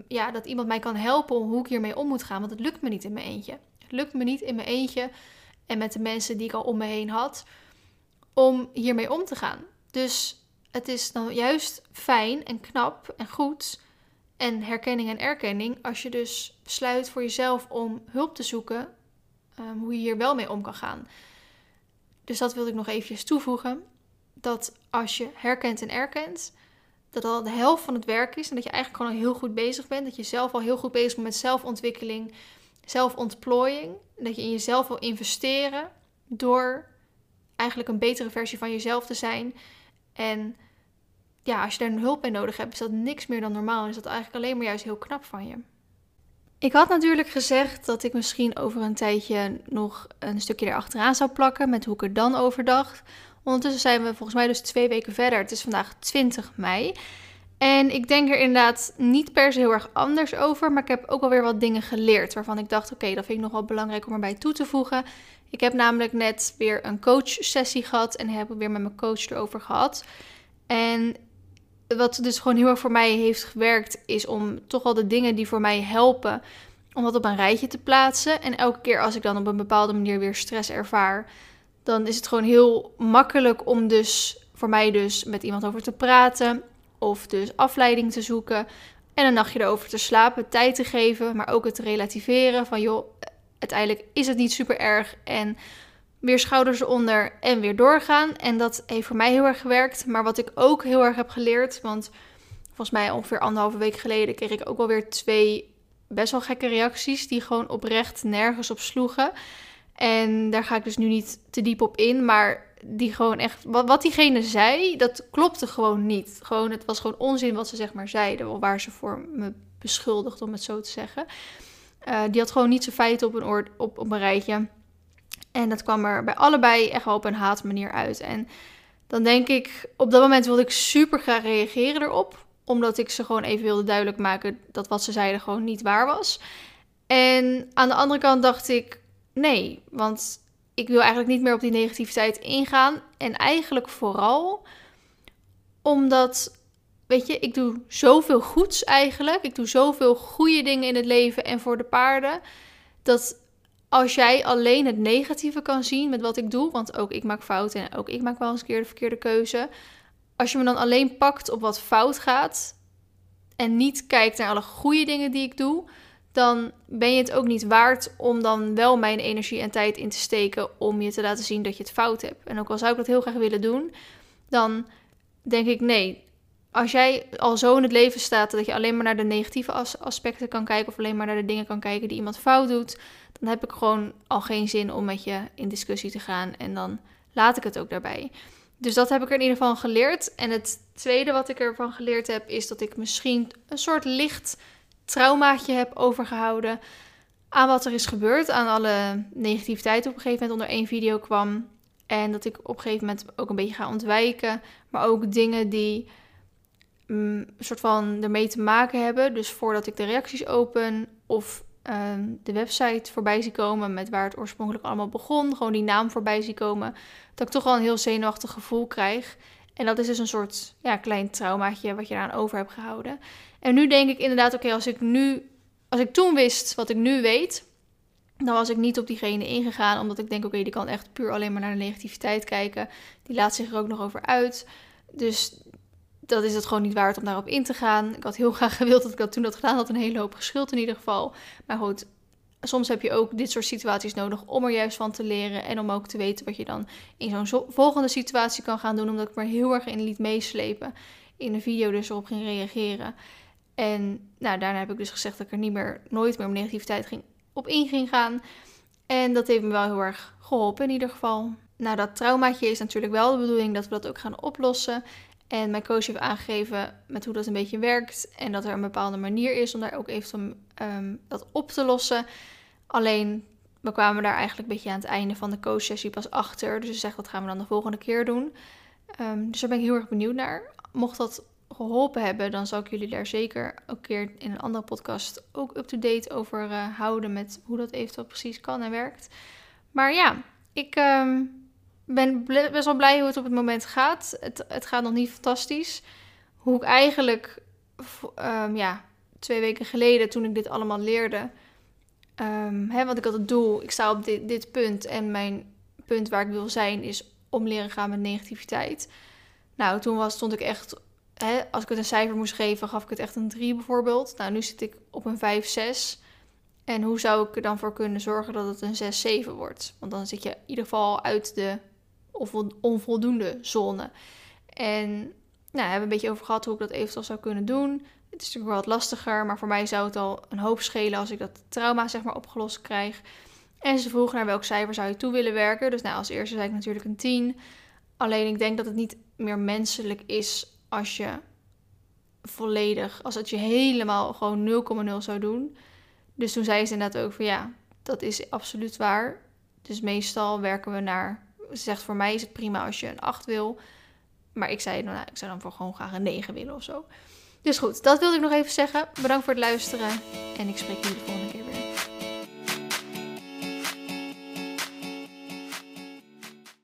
ja, dat iemand mij kan helpen om hoe ik hiermee om moet gaan. Want het lukt me niet in mijn eentje. Het lukt me niet in mijn eentje en met de mensen die ik al om me heen had, om hiermee om te gaan. Dus het is dan juist fijn en knap en goed en herkenning en erkenning als je dus besluit voor jezelf om hulp te zoeken, um, hoe je hier wel mee om kan gaan. Dus dat wilde ik nog eventjes toevoegen. Dat als je herkent en erkent, dat al de helft van het werk is. En dat je eigenlijk gewoon al heel goed bezig bent. Dat je zelf al heel goed bezig bent met zelfontwikkeling, zelfontplooiing. Dat je in jezelf wil investeren door eigenlijk een betere versie van jezelf te zijn. En ja, als je daar hulp bij nodig hebt, is dat niks meer dan normaal. En is dat eigenlijk alleen maar juist heel knap van je. Ik had natuurlijk gezegd dat ik misschien over een tijdje nog een stukje erachteraan zou plakken met hoe ik er dan over dacht. Ondertussen zijn we volgens mij dus twee weken verder. Het is vandaag 20 mei. En ik denk er inderdaad niet per se heel erg anders over. Maar ik heb ook alweer wat dingen geleerd. Waarvan ik dacht: oké, dat vind ik nog wel belangrijk om erbij toe te voegen. Ik heb namelijk net weer een coach-sessie gehad. En heb weer met mijn coach erover gehad. En wat dus gewoon heel erg voor mij heeft gewerkt, is om toch al de dingen die voor mij helpen, om dat op een rijtje te plaatsen. En elke keer als ik dan op een bepaalde manier weer stress ervaar, dan is het gewoon heel makkelijk om dus voor mij dus met iemand over te praten. Of dus afleiding te zoeken. En een nachtje erover te slapen, tijd te geven, maar ook het relativeren van joh, uiteindelijk is het niet super erg. En weer schouders onder en weer doorgaan. En dat heeft voor mij heel erg gewerkt. Maar wat ik ook heel erg heb geleerd, want volgens mij ongeveer anderhalve week geleden kreeg ik ook wel weer twee best wel gekke reacties die gewoon oprecht nergens op sloegen. En daar ga ik dus nu niet te diep op in. Maar die gewoon echt, wat, diegene zei, dat klopte gewoon niet. Gewoon, het was gewoon onzin wat ze zeg maar zeiden, waar ze voor me beschuldigd, om het zo te zeggen. Uh, die had gewoon niet zijn feiten op een, op, op een rijtje. En dat kwam er bij allebei echt wel op een haatmanier uit. En dan denk ik, op dat moment wilde ik super graag reageren erop. Omdat ik ze gewoon even wilde duidelijk maken dat wat ze zeiden gewoon niet waar was. En aan de andere kant dacht ik, nee, want ik wil eigenlijk niet meer op die negativiteit ingaan. En eigenlijk vooral omdat, weet je, ik doe zoveel goeds eigenlijk. Ik doe zoveel goede dingen in het leven en voor de paarden. Dat als jij alleen het negatieve kan zien met wat ik doe, want ook ik maak fouten en ook ik maak wel eens een keer de verkeerde keuze. Als je me dan alleen pakt op wat fout gaat en niet kijkt naar alle goede dingen die ik doe, dan ben je het ook niet waard om dan wel mijn energie en tijd in te steken om je te laten zien dat je het fout hebt. En ook al zou ik dat heel graag willen doen, dan denk ik nee. Als jij al zo in het leven staat dat je alleen maar naar de negatieve aspecten kan kijken of alleen maar naar de dingen kan kijken die iemand fout doet, dan heb ik gewoon al geen zin om met je in discussie te gaan en dan laat ik het ook daarbij. Dus dat heb ik er in ieder geval geleerd. En het tweede wat ik ervan geleerd heb, is dat ik misschien een soort licht traumaatje heb overgehouden aan wat er is gebeurd, aan alle negativiteit op een gegeven moment onder één video kwam. En dat ik op een gegeven moment ook een beetje ga ontwijken, maar ook dingen die mm, een soort van ermee te maken hebben. Dus voordat ik de reacties open of Ehm, de website voorbij zie komen met waar het oorspronkelijk allemaal begon. Gewoon die naam voorbij zie komen. Dat ik toch wel een heel zenuwachtig gevoel krijg. En dat is dus een soort ja, klein traumaatje wat je eraan over hebt gehouden. En nu denk ik inderdaad, oké, als ik nu, als ik toen wist wat ik nu weet, dan was ik niet op diegene ingegaan. Omdat ik denk, oké, die kan echt puur alleen maar naar de negativiteit kijken. Die laat zich er ook nog over uit. Dus dat is het gewoon niet waard om daarop in te gaan. Ik had heel <laughs> graag gewild dat ik dat toen dat gedaan had. Een hele hoop geschild in ieder geval. Maar goed, soms heb je ook dit soort situaties nodig om er juist van te leren. En om ook te weten wat je dan in zo'n volgende situatie kan gaan doen. Omdat ik me heel erg in liet meeslepen. In de video dus erop ging reageren. En nou, daarna heb ik dus gezegd dat ik er niet meer, nooit meer op negativiteit ging, op in ging gaan. En dat heeft me wel heel erg geholpen in ieder geval. Nou, dat traumaatje is natuurlijk wel de bedoeling dat we dat ook gaan oplossen. En mijn coach heeft aangegeven met hoe dat een beetje werkt. En dat er een bepaalde manier is om daar ook even um, dat op te lossen. Alleen, we kwamen daar eigenlijk een beetje aan het einde van de coachsessie pas achter. Dus ze zegt, dat gaan we dan de volgende keer doen. Um, dus daar ben ik heel erg benieuwd naar. Mocht dat geholpen hebben, dan zal ik jullie daar zeker een keer in een andere podcast ook up-to-date over uh, houden. Met hoe dat eventueel precies kan en werkt. Maar ja, ik... Um, ben best wel blij hoe het op het moment gaat. Het, het gaat nog niet fantastisch. Hoe ik eigenlijk, um, ja, twee weken geleden toen ik dit allemaal leerde. Um, hè, want ik had het doel, ik sta op dit, dit punt en mijn punt waar ik wil zijn is om leren gaan met negativiteit. Nou, toen was, stond ik echt, hè, als ik het een cijfer moest geven, gaf ik het echt een 3 bijvoorbeeld. Nou, nu zit ik op een 5, 6. En hoe zou ik er dan voor kunnen zorgen dat het een 6, 7 wordt? Want dan zit je in ieder geval uit de of onvoldoende zone. En nou, we hebben een beetje over gehad hoe ik dat eventueel zou kunnen doen. Het is natuurlijk wel wat lastiger, maar voor mij zou het al een hoop schelen als ik dat trauma zeg maar opgelost krijg. En ze vroeg naar welk cijfer zou je toe willen werken. Dus nou, als eerste zei ik natuurlijk een 10. Alleen ik denk dat het niet meer menselijk is als je volledig, als het je helemaal gewoon 0,0 zou doen. Dus toen zei ze inderdaad ook van ja, dat is absoluut waar. Dus meestal werken we naar ze zegt voor mij is het prima als je een 8 wil. Maar ik zei, nou, ik zou dan voor gewoon graag een 9 willen of zo. Dus goed, dat wilde ik nog even zeggen. Bedankt voor het luisteren. En ik spreek jullie de volgende keer weer.